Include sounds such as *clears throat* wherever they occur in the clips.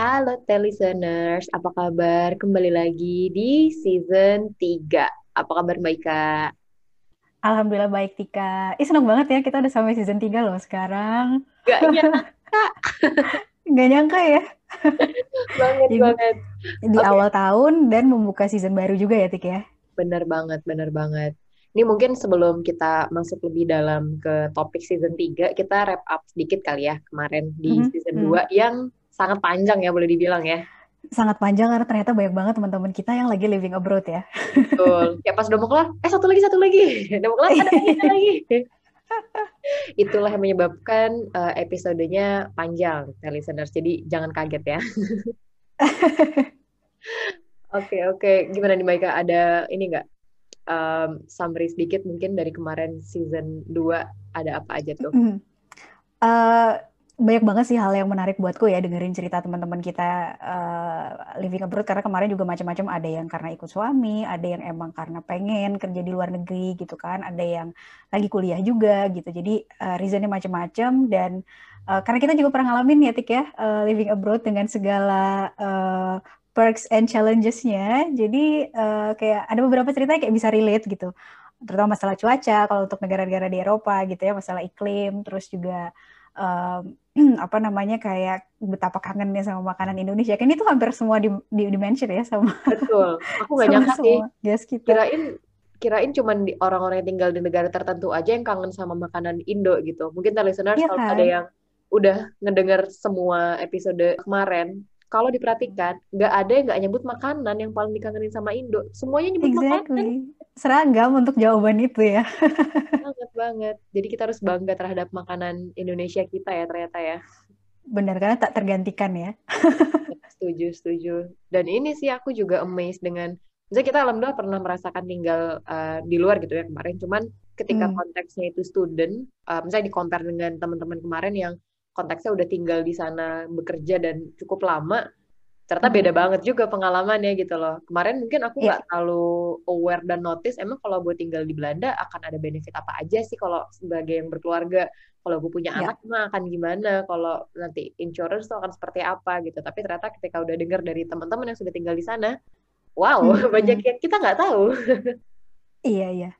Halo listeners, apa kabar? Kembali lagi di season 3. Apa kabar Mbak Ika? Alhamdulillah baik Tika. Ih seneng banget ya kita udah sampai season 3 loh sekarang. Gak *laughs* nyangka. Gak nyangka ya. banget, Di- banget. Di Oke. awal tahun dan membuka season baru juga ya Tik ya. Bener banget, bener banget. Ini mungkin sebelum kita masuk lebih dalam ke topik season 3, kita wrap up sedikit kali ya kemarin di Mhm, season mhm. 2 yang sangat panjang ya boleh dibilang ya. Sangat panjang karena ternyata banyak banget teman-teman kita yang lagi living abroad ya. Betul. Ya pas udah mau kelar, eh satu lagi, satu lagi. *laughs* Udah mau kelar, ada lagi, ada lagi. *laughs* Itulah yang menyebabkan eh, episodenya panjang, ya, listeners. Jadi jangan kaget ya. *laughs* Oke, oke. Gimana nih, Maika? Ada ini nggak? em, summary sedikit mungkin dari kemarin season 2 ada apa aja tuh? Mhm. Eh, banyak banget sih hal yang menarik buatku ya dengerin cerita teman-teman kita eh, living abroad karena kemarin juga macam-macam ada yang karena ikut suami, ada yang emang karena pengen kerja di luar negeri gitu kan, ada yang lagi kuliah juga gitu. Jadi eh, reasonnya macam-macam dan eh, karena kita juga pernah ngalamin ya Tik ya eh, living abroad dengan segala eh, perks and challenges-nya. Jadi eh, kayak ada beberapa cerita yang kayak bisa relate gitu. Terutama masalah cuaca kalau untuk negara-negara di Eropa gitu ya, masalah iklim, terus juga em, *clears throat* apa namanya kayak betapa kangennya sama makanan Indonesia. Kan itu hampir semua di, di, di-mention ya sama Betul. Aku nggak *laughs* sama nyangka sih. guest kita. Kirain kirain cuman di orang-orang yang tinggal di negara tertentu aja yang kangen sama makanan Indo gitu. Mungkin listeners Iya kalau kan? ada yang udah ngedenger semua episode kemarin, kalau diperhatikan nggak ada yang nggak nyebut makanan yang paling dikangenin sama Indo. Semuanya nyebut makanan Exactly. Seragam untuk jawaban itu ya. banget banget. Jadi kita harus bangga terhadap makanan Indonesia kita ya ternyata ya. Benar karena tak tergantikan ya. *laughs* Setuju, setuju. Dan ini sih aku juga amazed dengan, misalnya kita alhamdulillah pernah merasakan tinggal uh, di luar gitu ya kemarin, cuman ketika Hmm. konteksnya itu student, uh, misalnya di compare dengan teman-teman kemarin yang konteksnya udah tinggal di sana bekerja dan cukup lama, ternyata Hmm. beda banget juga pengalamannya gitu loh. Kemarin mungkin aku Iya. nggak terlalu aware dan notice, emang kalau gue tinggal di Belanda akan ada benefit apa aja sih kalau sebagai yang berkeluarga. Kalau gue punya Iya. anak mah akan gimana, kalau nanti insurance tuh akan seperti apa gitu. Tapi ternyata ketika udah dengar dari teman-teman yang sudah tinggal di sana, wow, Hmm, *laughs* banyak hmm. yang kita nggak tahu. *laughs* Iya, iya.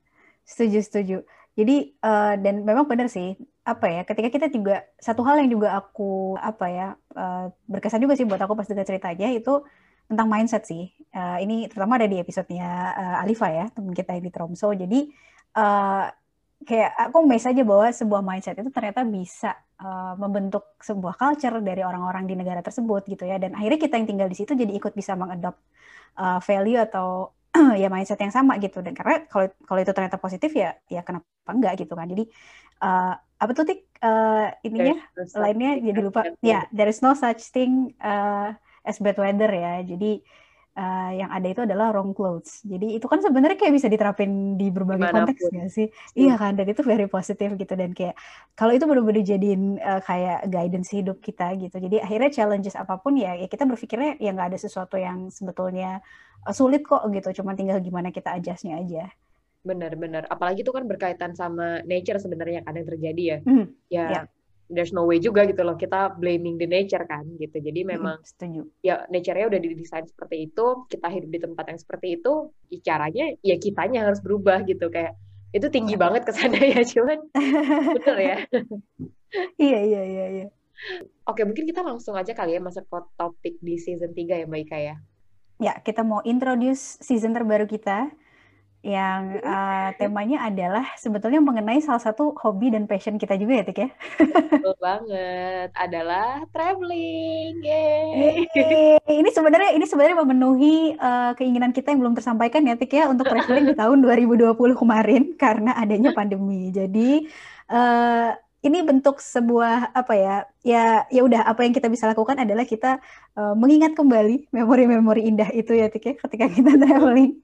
Setuju, setuju. Jadi, eh, dan memang benar sih, apa ya, ketika kita juga, satu hal yang juga aku, apa ya, eh, berkesan juga sih buat aku pas dengar ceritanya, itu tentang mindset sih. Eh, ini terutama ada di episodenya eh, Alifa ya, teman kita yang di Tromso. Jadi, eh, kayak aku amazed aja bahwa sebuah mindset itu ternyata bisa eh, membentuk sebuah culture dari orang-orang di negara tersebut gitu ya. Dan akhirnya kita yang tinggal di situ jadi ikut bisa mengadopt eh, value atau *clears throat* ya mindset yang sama gitu dan karena kalau kalau itu ternyata positif ya ya kenapa enggak gitu kan jadi eh, apa tuh tik? Eh, ininya no lainnya jadi lupa. ya there is no such thing eh, as bad weather ya. Jadi eh, yang ada itu adalah wrong clothes. Jadi itu kan sebenarnya kayak bisa diterapin di berbagai konteks di mana pun. nggak sih? Setuju. iya kan? Dan itu very positif gitu. Dan kayak kalau itu benar-benar jadiin eh, kayak guidance hidup kita gitu. Jadi akhirnya challenges apa pun ya ya kita berpikirnya ya nggak ada sesuatu yang sebetulnya sulit kok gitu. Cuma tinggal gimana kita adjustnya aja Benar-benar. Apalagi itu kan berkaitan sama nature sebenarnya yang terjadi ya. Mhm, Ya, ya there's no way juga gitu loh. Kita blaming the nature kan gitu. Jadi mhm, memang setuju ya nature-nya udah didesain seperti itu, kita hidup di tempat yang seperti itu, ya caranya ya kitanya harus berubah gitu kayak itu tinggi ya banget kesannya ya, cuman *laughs* bener ya. iya iya iya iya Oke, mungkin kita langsung aja kali ya masuk ke topik di season 3 ya Mbak Ika ya. Ya, kita mau introduce season terbaru kita yang eh, temanya adalah sebetulnya mengenai salah satu hobi dan passion kita juga ya, Tik ya. Betul banget, adalah traveling. Yeay. Yeay. Ini sebenarnya ini sebenarnya memenuhi eh, keinginan kita yang belum tersampaikan ya, Tik ya, untuk traveling di tahun 2020 kemarin *laughs* karena adanya pandemi. Jadi eh, ini bentuk sebuah apa ya ya ya udah apa yang kita bisa lakukan adalah kita uh, mengingat kembali memori-memori indah itu ya Tik ya ketika kita traveling.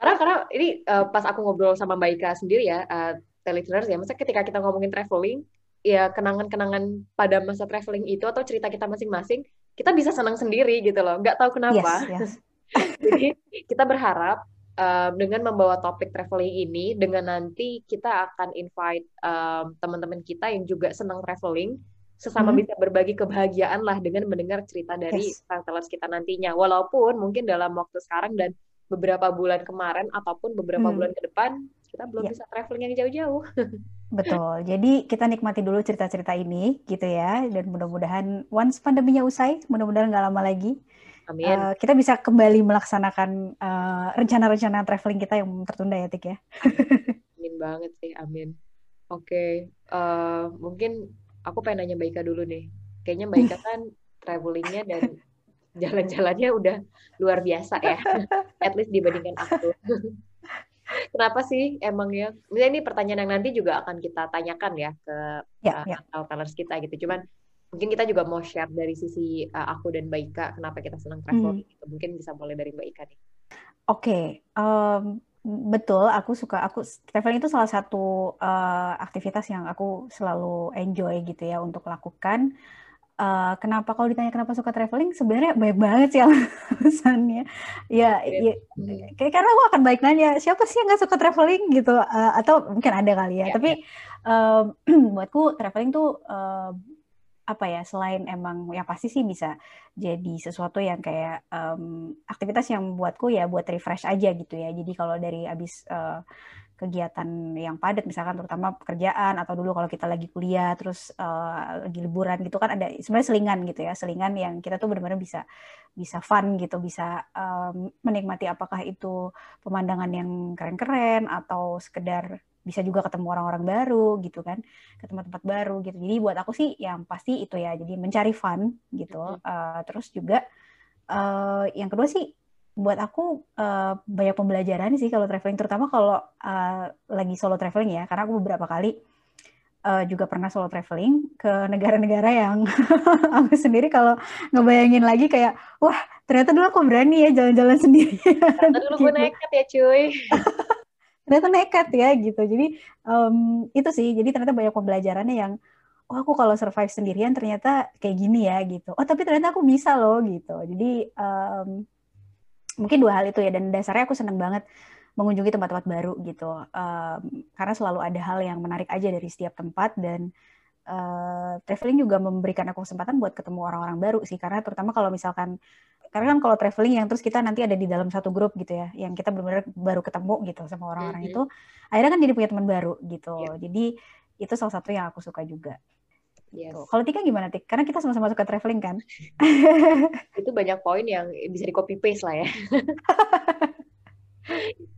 Karena karena ini uh, pas aku ngobrol sama Mbak Ika sendiri ya, uh, ya, masa ketika kita ngomongin traveling, ya kenangan-kenangan pada masa traveling itu atau cerita kita masing-masing, kita bisa senang sendiri gitu loh, nggak tahu kenapa. Yes, yes. *laughs* Jadi kita berharap um, dengan membawa topik traveling ini, dengan nanti kita akan invite um, teman-teman kita yang juga senang traveling, sesama hmm. bisa berbagi kebahagiaan lah dengan mendengar cerita dari yes. travelers kita nantinya. Walaupun mungkin dalam waktu sekarang dan beberapa bulan kemarin ataupun beberapa hmm. bulan ke depan kita belum yeah. bisa traveling yang jauh-jauh. *laughs* Betul. Jadi kita nikmati dulu cerita-cerita ini gitu ya dan mudah-mudahan once pandeminya usai, mudah-mudahan nggak lama lagi Amin. Uh, kita bisa kembali melaksanakan uh, rencana-rencana traveling kita yang tertunda ya, Tik ya. *laughs* amin banget sih, amin. Oke, okay. uh, mungkin aku pengen nanya Baika dulu nih. Kayaknya Baika kan travelingnya dan jalan-jalannya udah luar biasa ya. *laughs* At least dibandingkan aku. *laughs* Kenapa sih emang ya? Misalnya ini pertanyaan yang nanti juga akan kita tanyakan ya ke ya, uh, ya. kita gitu. Cuman mungkin kita juga mau share dari sisi uh, aku dan Mbak Ika kenapa kita senang travel hmm. gitu. Mungkin bisa mulai dari Mbak Ika nih. Oke, okay. um, betul. Aku suka aku traveling itu salah satu uh, aktivitas yang aku selalu enjoy gitu ya untuk lakukan. Uh, kenapa kalau ditanya kenapa suka traveling sebenarnya banyak banget sih alasannya *laughs* ya, ya hmm. kayak karena aku akan baik nanya siapa sih yang nggak suka traveling? gitu. Uh, atau mungkin ada kali ya, ya tapi ya. Uh, *clears throat* buatku traveling tuh uh, apa ya selain emang yang pasti sih bisa jadi sesuatu yang kayak um, aktivitas yang buatku ya buat refresh aja gitu ya. Jadi kalau dari abis uh, kegiatan yang padat misalkan terutama pekerjaan atau dulu kalau kita lagi kuliah terus uh, lagi liburan gitu kan ada sebenarnya selingan gitu ya selingan yang kita tuh benar-benar bisa bisa fun gitu bisa um, menikmati apakah itu pemandangan yang keren-keren atau sekedar bisa juga ketemu orang-orang baru gitu kan ke tempat-tempat baru gitu. Jadi buat aku sih yang pasti itu ya jadi mencari fun gitu uh, terus juga uh, yang kedua sih buat aku uh, banyak pembelajaran sih kalau traveling terutama kalau uh, lagi solo traveling ya karena aku beberapa kali uh, juga pernah solo traveling ke negara-negara yang *laughs* aku sendiri kalau ngebayangin lagi kayak wah ternyata dulu aku berani ya jalan-jalan *laughs* sendiri. Ternyata dulu gitu. gue nekat ya cuy. *laughs* ternyata nekat ya gitu jadi um, itu sih jadi ternyata banyak pembelajarannya yang oh aku kalau survive sendirian ternyata kayak gini ya gitu oh tapi ternyata aku bisa loh gitu jadi um, mungkin dua hal itu ya dan dasarnya aku seneng banget mengunjungi tempat-tempat baru gitu um, karena selalu ada hal yang menarik aja dari setiap tempat dan uh, traveling juga memberikan aku kesempatan buat ketemu orang-orang baru sih karena terutama kalau misalkan karena kan kalau traveling yang terus kita nanti ada di dalam satu grup gitu ya yang kita benar-benar baru ketemu gitu sama orang-orang mm -hmm. itu akhirnya kan jadi punya teman baru gitu yeah. jadi itu salah satu yang aku suka juga Yes. Gitu. Kalau Tika gimana Tik? Karena kita sama-sama suka traveling kan? *laughs* itu banyak poin yang bisa di copy paste lah ya. *laughs*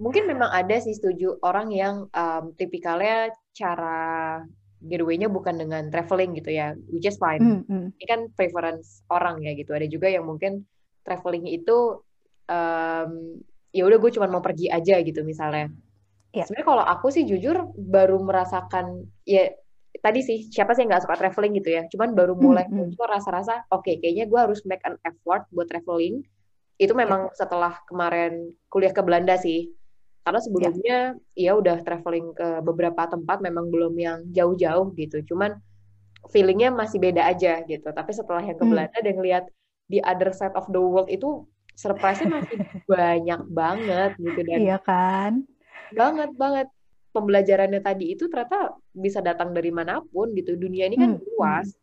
Mungkin memang ada sih setuju orang yang um, tipikalnya cara getaway-nya bukan dengan traveling gitu ya, which is fine. Mm -hmm. Ini kan preference orang ya gitu. Ada juga yang mungkin traveling itu um, ya udah gue cuma mau pergi aja gitu misalnya. Yeah. Sebenarnya kalau aku sih jujur baru merasakan ya tadi sih siapa sih yang nggak suka traveling gitu ya. Cuman baru hmm, mulai mm -hmm. rasa-rasa oke okay, kayaknya gue harus make an effort buat traveling. Itu memang yeah. setelah kemarin kuliah ke Belanda sih. Karena sebelumnya yeah. ya udah traveling ke beberapa tempat memang belum yang jauh-jauh gitu. Cuman feelingnya masih beda aja gitu. Tapi setelah yang ke hmm. Belanda dan ngeliat di other side of the world itu surprise-nya masih *laughs* banyak banget gitu dan iya kan banget banget pembelajarannya tadi itu ternyata bisa datang dari mana pun gitu dunia ini kan hmm. luas hmm.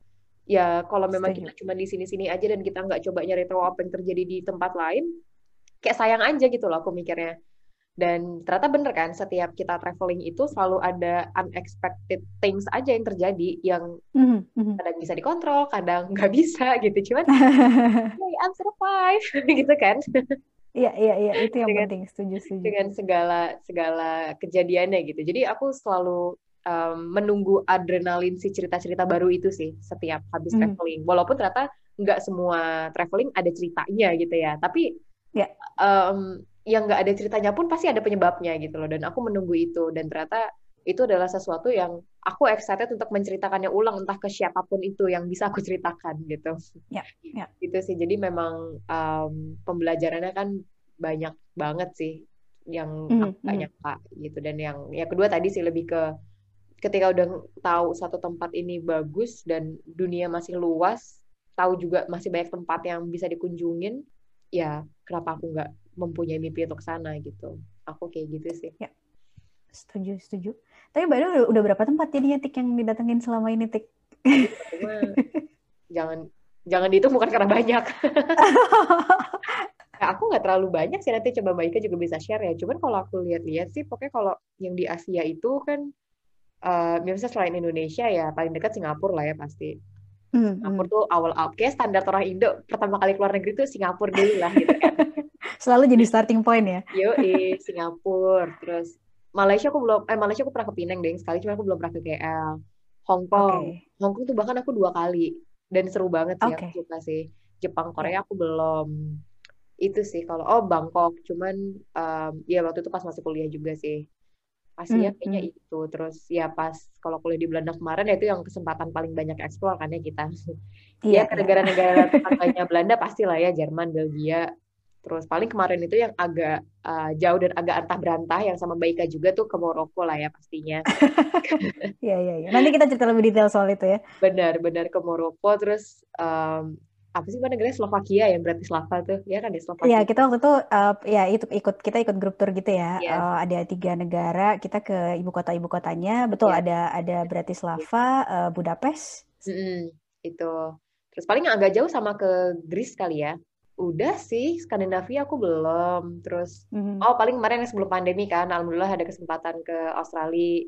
ya kalau memang Setuju. kita cuma di sini-sini aja dan kita nggak coba nyari tahu apa yang terjadi di tempat lain kayak sayang aja gitu loh aku mikirnya dan ternyata bener kan, setiap kita traveling itu selalu ada unexpected things aja yang terjadi yang mm-hmm. kadang bisa dikontrol, kadang *laughs* nggak bisa gitu. Cuman, *laughs* hey, I'm survive *laughs* gitu kan. Iya iya iya itu yang dengan, penting setuju setuju. Dengan segala segala kejadiannya gitu. Jadi aku selalu um, menunggu adrenalin si cerita-cerita baru itu sih setiap habis mm. traveling. Walaupun ternyata nggak semua traveling ada ceritanya gitu ya. Tapi ya. um, yang nggak ada ceritanya pun pasti ada penyebabnya gitu loh dan aku menunggu itu dan ternyata itu adalah sesuatu yang aku excited untuk menceritakannya ulang entah ke siapa pun itu yang bisa aku ceritakan gitu. Ya, ya. Gitu sih. Jadi memang um, pembelajarannya kan banyak banget sih yang mm, mm. nyangka gitu dan yang ya kedua tadi sih lebih ke ketika udah tahu satu tempat ini bagus dan dunia masih luas, tahu juga masih banyak tempat yang bisa dikunjungin, ya kenapa aku nggak mempunyai mimpi untuk sana gitu. Aku kayak gitu sih. Ya. Setuju, setuju. Tapi Mbak udah, udah berapa tempat jadinya Tik yang didatengin selama ini Tik? jangan jangan itu bukan karena banyak. nah, *laughs* aku nggak terlalu banyak sih nanti coba Mbak Ika juga bisa share ya. Cuman kalau aku lihat-lihat sih pokoknya kalau yang di Asia itu kan uh, misalnya selain Indonesia ya paling dekat Singapura lah ya pasti. Mm, Singapura tuh awal up kayak standar orang Indo pertama kali keluar negeri tuh Singapura dulu lah gitu kan. *laughs* Selalu jadi starting point ya. Yo, Singapura, terus Malaysia aku belum eh Malaysia aku pernah ke Penang deh sekali cuma aku belum pernah ke KL. Hong Kong. Okay. Hong Kong tuh bahkan aku dua kali dan seru banget sih okay. aku suka sih. Jepang Korea aku belum. Itu sih kalau oh Bangkok cuman um, ya waktu itu pas masih kuliah juga sih pastinya hmm, kayaknya hmm. itu terus ya pas kalau kuliah di Belanda kemarin ya itu yang kesempatan paling banyak eksplor kan ya kita *laughs* iya, ya ke iya. negara-negara tetangganya Belanda pastilah ya Jerman Belgia terus paling kemarin itu yang agak uh, jauh dan agak antah berantah yang sama Baika juga tuh ke Maroko lah ya pastinya *laughs* Iya iya iya nanti kita cerita lebih detail soal itu ya benar benar ke Maroko terus um, apa sih mana negara Slovakia yang berarti Slava tuh ya kan di Slovakia. Iya kita waktu itu uh, ya itu ikut kita ikut grup tour gitu ya. Yeah. Uh, ada tiga negara kita ke ibu kota ibu kotanya betul yeah. ada ada Bratislava, uh, Budapest. Mm -hmm. Itu terus paling agak jauh sama ke Greece kali ya. Udah sih Skandinavia aku belum. Terus mm -hmm. oh paling kemarin sebelum pandemi kan, alhamdulillah ada kesempatan ke Australia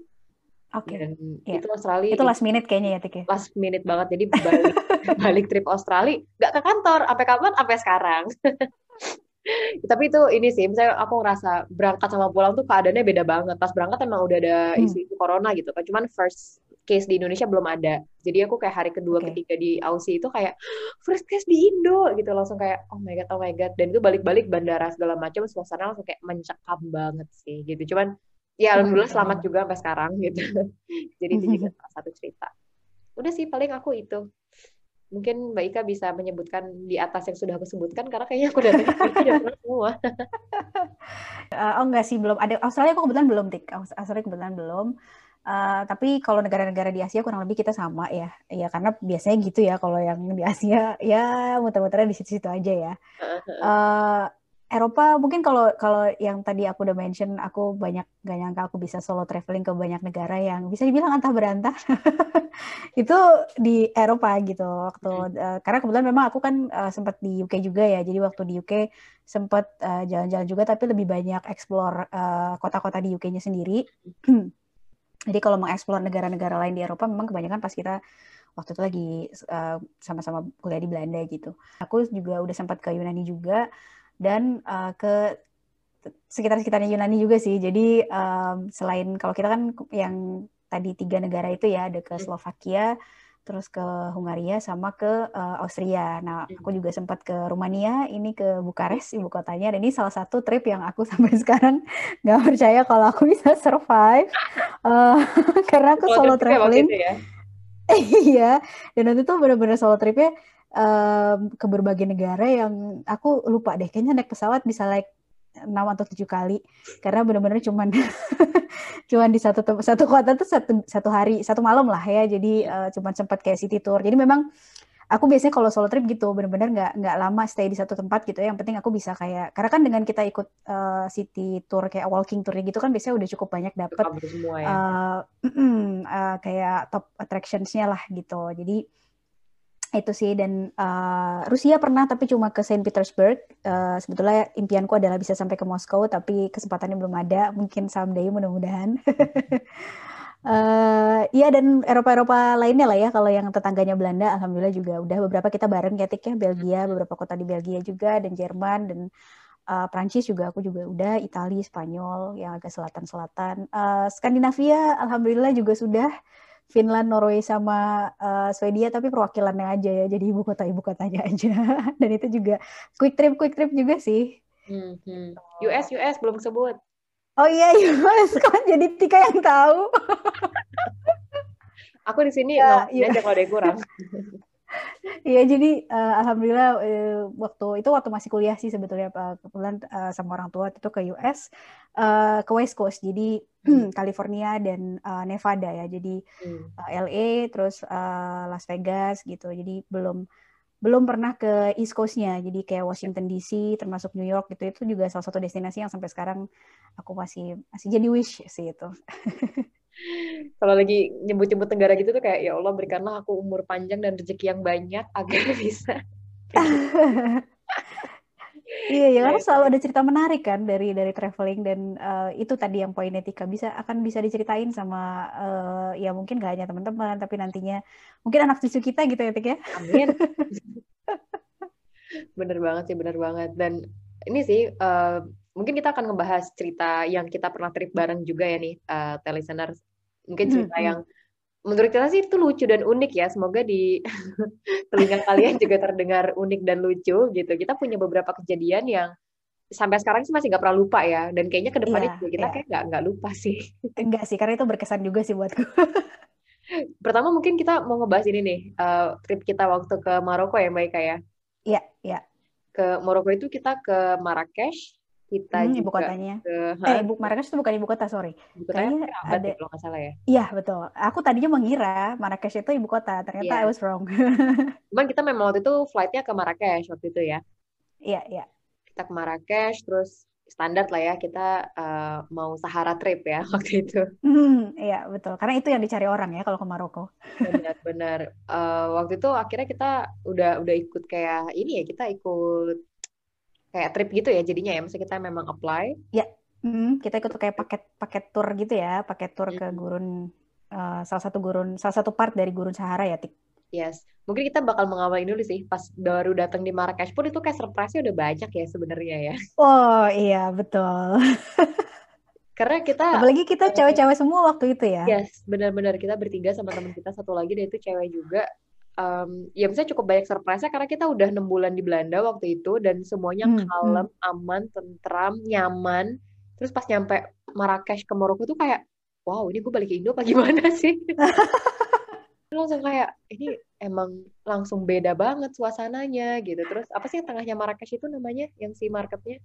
Oke. Okay. yeah. itu Australia. Itu last minute kayaknya ya, Tik ya? Last minute banget. Jadi balik *laughs* balik trip Australia nggak ke kantor sampai kapan? Sampai sekarang. *laughs* Tapi itu ini sih, misalnya aku ngerasa berangkat sama pulang tuh keadaannya beda banget. Pas berangkat emang udah ada hmm. isu-isu corona gitu kan. Cuman first case di Indonesia belum ada. Jadi aku kayak hari kedua, okay. ketiga di Aussie itu kayak first case di Indo gitu. Langsung kayak oh my god, oh my god. Dan itu balik-balik bandara segala macam, suasana langsung kayak mencekam banget sih gitu. Cuman ya alhamdulillah selamat juga sampai sekarang gitu *laughs* jadi itu juga *laughs* salah satu cerita udah sih paling aku itu mungkin Mbak Ika bisa menyebutkan di atas yang sudah aku sebutkan karena kayaknya aku udah pernah *laughs* semua uh, oh enggak sih belum ada Australia aku kebetulan belum tik Australia kebetulan belum Uh, tapi kalau negara-negara di Asia kurang lebih kita sama ya, ya karena biasanya gitu ya kalau yang di Asia. Ya muter-muternya di situ-situ aja ya. Uh, Eropa mungkin kalau kalau yang tadi aku udah mention aku banyak gak nyangka aku bisa solo traveling ke banyak negara yang bisa dibilang antah berantah. *laughs* Itu di Eropa gitu waktu uh, karena kebetulan memang aku kan uh, sempat di UK juga ya. Jadi waktu di UK sempat uh, jalan-jalan juga tapi lebih banyak explore uh, kota-kota di UK-nya sendiri *clears throat* jadi kalau mengeksplor negara-negara lain di Eropa memang kebanyakan pas kita waktu itu lagi sama-sama uh, kuliah di Belanda gitu aku juga udah sempat ke Yunani juga dan uh, ke sekitar-sekitarnya Yunani juga sih. Jadi um, selain kalau kita kan yang tadi tiga negara itu ya ada ke hmm. Slovakia, terus ke Hungaria sama ke uh, Austria. Nah, hmm. aku juga sempat ke Rumania, ini ke Bukares ibu kotanya. Dan ini salah satu trip yang aku *laughs* sampai sekarang nggak percaya kalau aku bisa survive uh, *laughs* *laughs* karena aku solo traveling. Ya? iya, dan nanti tuh benar-benar solo tripnya um, ke berbagai negara yang aku lupa deh kayaknya naik pesawat bisa like enam atau tujuh kali. Karena benar-benar cuman *laughs* cuman di satu satu kota tuh satu satu hari satu malam lah ya. Jadi uh, cuman sempat kayak city tour. Jadi memang aku biasanya kalau solo trip gitu benar-benar nggak nggak lama stay di satu tempat gitu ya. Yang penting aku bisa kayak karena kan dengan kita ikut uh, city tour kayak walking tour gitu kan biasanya udah cukup banyak dapat ya. uh, uh, *clears throat* kayak top attractionsnya lah gitu. Jadi itu sih dan uh, Rusia pernah tapi cuma ke Saint Petersburg. Uh, sebetulnya impianku adalah bisa sampai ke Moskow tapi kesempatannya belum ada. Mungkin someday mudah-mudahan. Uh, *laughs* iya dan Eropa-Eropa lainnya lah ya kalau yang tetangganya Belanda alhamdulillah juga udah beberapa kita bareng ketik ya. Belgia beberapa kota di Belgia juga dan Jerman dan uh, Prancis juga aku juga udah Italia Spanyol yang agak selatan-selatan. Uh, Skandinavia alhamdulillah juga sudah Finland, Norway sama uh, Swedia tapi perwakilannya aja ya. Jadi ibu kota ibu kotanya aja. *laughs* Dan itu juga quick trip quick trip juga sih. Hmm, hmm. US US belum sebut. Oh iya, *laughs* US kok jadi Tika yang tahu. Aku di sini ya, ya. aja kalau ada yang kurang. Iya, jadi uh, alhamdulillah uh, waktu itu waktu masih kuliah sih sebetulnya uh, kebetulan uh, sama orang tua itu ke US uh, ke West Coast, jadi hmm. *clears throat* California dan uh, Nevada ya, jadi hmm. uh, LA terus uh, Las Vegas gitu, jadi belum belum pernah ke East Coast-nya, jadi kayak Washington DC termasuk New York gitu itu juga salah satu destinasi yang sampai sekarang aku masih masih jadi wish sih itu. *laughs* kalau lagi nyebut-nyebut negara gitu tuh kayak ya Allah berikanlah aku umur panjang dan rezeki yang banyak agar *laughs* bisa *laughs* iya ya karena selalu ada cerita menarik kan dari dari traveling dan uh, itu tadi yang poin etika bisa akan bisa diceritain sama uh, ya mungkin gak hanya teman-teman tapi nantinya mungkin anak cucu kita gitu ya Tik ya. Amin. *laughs* Bener banget sih bener banget. Dan ini sih uh, mungkin kita akan ngebahas cerita yang kita pernah trip bareng juga ya nih, uh, listeners. Mungkin hmm, cerita hmm. yang menurut kita sih itu lucu dan unik ya. Semoga di *laughs* telinga kalian juga terdengar unik dan lucu gitu. Kita punya beberapa kejadian yang sampai sekarang sih masih nggak pernah lupa ya. Dan kayaknya ke depannya yeah, juga kita yeah. kayak nggak nggak lupa sih. Enggak sih, karena itu berkesan juga sih buatku. *laughs* Pertama mungkin kita mau ngebahas ini nih, uh, trip kita waktu ke Maroko ya Mbak Ika ya? Iya, yeah, iya. Yeah. Ke Maroko itu kita ke Marrakesh, kita hmm, ibu kotanya. Ke, eh, ibu Marrakesh itu bukan ibu kota, sorry. Ibu kotanya Kayaknya ada kalau nggak salah ya. Iya betul. Aku tadinya mengira Marrakesh itu ibu kota, ternyata yeah. I was wrong. *laughs* Cuman kita memang waktu itu flightnya ke Marrakesh waktu itu ya. Iya iya. Kita ke Marrakesh, terus standar lah ya kita uh, mau Sahara trip ya *laughs* waktu itu. Hmm, iya betul. Karena itu yang dicari orang ya kalau ke Maroko. Benar-benar. Uh, eh, waktu itu akhirnya kita udah udah ikut kayak ini ya kita ikut kayak trip gitu ya jadinya ya maksudnya kita memang apply. Ya hmm, kita ikut kayak paket paket tour gitu ya paket tour hmm. ke gurun uh, salah satu gurun salah satu part dari gurun Sahara ya tik? Yes mungkin kita bakal mengawali dulu sih pas baru datang di Marrakesh pun itu kayak surprise-nya udah banyak ya sebenarnya ya. Oh iya betul. *laughs* Karena kita apalagi kita cewek-cewek semua waktu itu ya. Yes benar-benar kita bertiga sama teman kita satu lagi dia itu cewek juga um, ya misalnya cukup banyak surprise karena kita udah enam bulan di Belanda waktu itu dan semuanya hmm, kalem, hmm. aman, tentram, nyaman. Terus pas nyampe Marrakesh ke Maroko tuh kayak, wow ini gue balik ke Indo apa gimana sih? *laughs* langsung kayak ini emang langsung beda banget suasananya gitu. Terus apa sih tengahnya Marrakesh itu namanya yang si marketnya?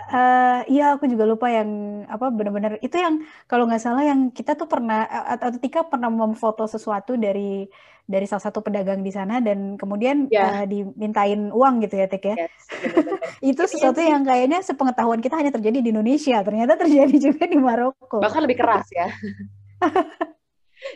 Uh, iya aku juga lupa yang apa benar-benar itu yang kalau nggak salah yang kita tuh pernah atau Tika pernah memfoto sesuatu dari dari salah satu pedagang di sana dan kemudian yeah. Ya. uh, dimintain uang gitu ya Tik ya. Yes, *laughs* itu sesuatu yang kayaknya sepengetahuan kita hanya terjadi di Indonesia ternyata terjadi juga di Maroko. Bahkan lebih keras ya. *laughs*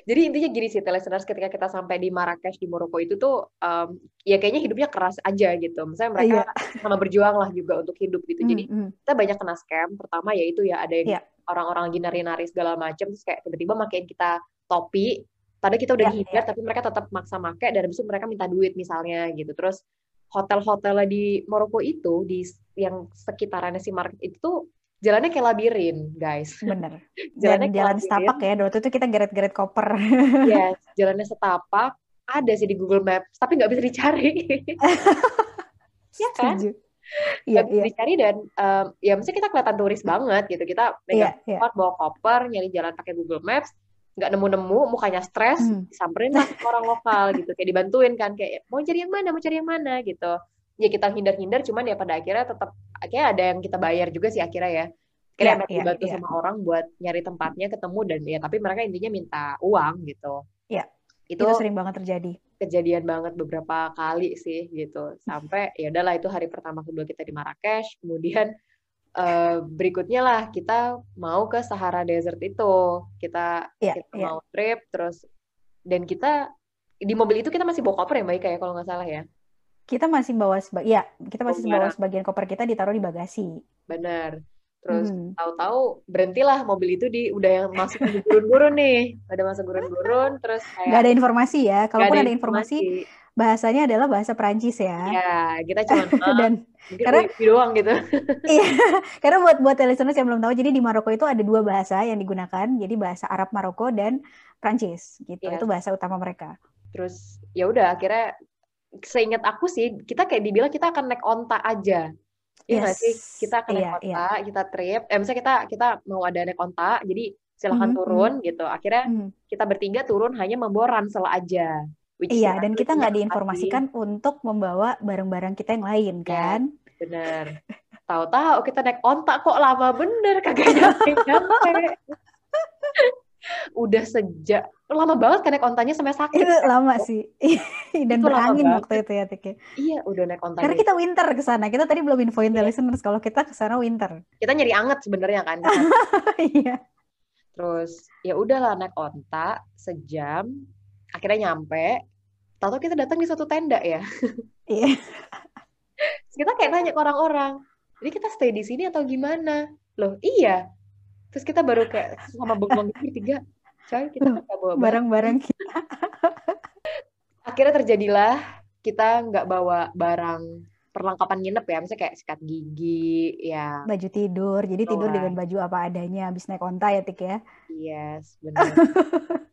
Jadi intinya gini sih, listeners ketika kita sampai di Marrakesh di Maroko itu tuh um, ya kayaknya hidupnya keras aja gitu. Misalnya mereka yeah. sama berjuang lah juga untuk hidup gitu. Jadi mm -hmm. kita banyak kena scam. Pertama yaitu ya ada yang yeah. orang-orang lagi nari-nari segala macam terus kayak tiba-tiba makin kita topi. Padahal kita udah yeah, dihindar yeah. tapi mereka tetap maksa make dan habis itu mereka minta duit misalnya gitu. Terus hotel-hotel di Maroko itu di yang sekitarannya si market itu jalannya kayak labirin, guys. *laughs* Bener. jalannya Dan jalan setapak ya. Waktu itu kita geret-geret koper. yes, jalannya setapak. Ada sih di Google Maps, tapi nggak bisa dicari. *laughs* ya kan? Iya, iya. dicari dan um, ya mesti kita kelihatan turis banget gitu. Kita megang yeah, yeah. bawa koper, nyari jalan pakai Google Maps, nggak nemu-nemu, mukanya stres, hmm. disamperin lah orang lokal gitu, kayak dibantuin kan, kayak mau cari yang mana, mau cari yang mana gitu. Ya kita hindar-hindar cuman ya pada akhirnya tetap akhirnya ada yang kita bayar juga sih akhirnya ya. Akhirnya yeah, yeah, dibantu yeah. sama orang buat nyari tempatnya ketemu dan ya tapi mereka intinya minta uang gitu. Ya itu, itu sering banget terjadi. kejadian banget beberapa kali sih gitu. Sampai ya udahlah itu hari pertama kedua kita di Marrakesh kemudian uh, berikutnya lah kita mau ke Sahara Desert itu. Kita yeah, kita yeah. mau trip terus dan kita di mobil itu kita masih bawa koper ya mbak Ika ya kalau nggak salah ya? Kita masih bawa seba ya kita masih oh, bawa sebagian koper kita ditaruh di bagasi. Benar. Terus hmm. tahu-tahu berhentilah mobil itu di udah yang masuk gurun-gurun nih. Ada masuk gurun-gurun terus kayak nggak ada informasi ya kalaupun ada, ada informasi, informasi bahasanya adalah bahasa Perancis ya ya kita cuma *laughs* dan karena doang gitu *laughs* iya karena buat buat listeners yang belum tahu jadi di Maroko itu ada dua bahasa yang digunakan jadi bahasa Arab Maroko dan Prancis gitu yes. itu bahasa utama mereka terus ya udah akhirnya seingat aku sih kita kayak dibilang kita akan naik onta aja Iya nggak sih? Yes. Kita akan naik Iya, iya. onta, kita trip. Eh, misalnya kita kita mau ada naik onta, jadi silahkan Mhm, turun mhm, gitu. Akhirnya mhm. kita bertiga turun hanya membawa ransel aja. Iya, dan kita nggak diinformasikan untuk membawa barang-barang kita yang lain Yes, kan? bener. Tahu-tahu kita naik onta kok lama bener kagak nyampe-nyampe. *laughs* Udah sejak lama banget kan naik ontanya sampai sakit Itu kan. lama sih. *laughs* Dan Itu berangin waktu itu ya, Tik ya. Iya, udah naik ontanya. Karena kita winter ke sana. Kita tadi belum infoin the Iya. listeners kalau kita ke sana winter. Kita nyari anget sebenarnya kan. *laughs* Iya. Terus ya udahlah naik onta sejam, akhirnya nyampe. Tahu kita datang di satu tenda ya. *laughs* Iya. Terus kita kayak nanya ke orang-orang, jadi kita stay di sini atau gimana? Loh iya. Terus kita baru kayak sama bengong gitu bertiga, coy kita nggak bawa barang. Barang-barang *laughs* kita. Akhirnya terjadilah kita nggak bawa barang perlengkapan nginep ya, misalnya kayak sikat gigi, ya, Baju tidur. Jadi tidur dengan baju apa adanya habis naik onta ya, Tik ya. yes, benar. *laughs*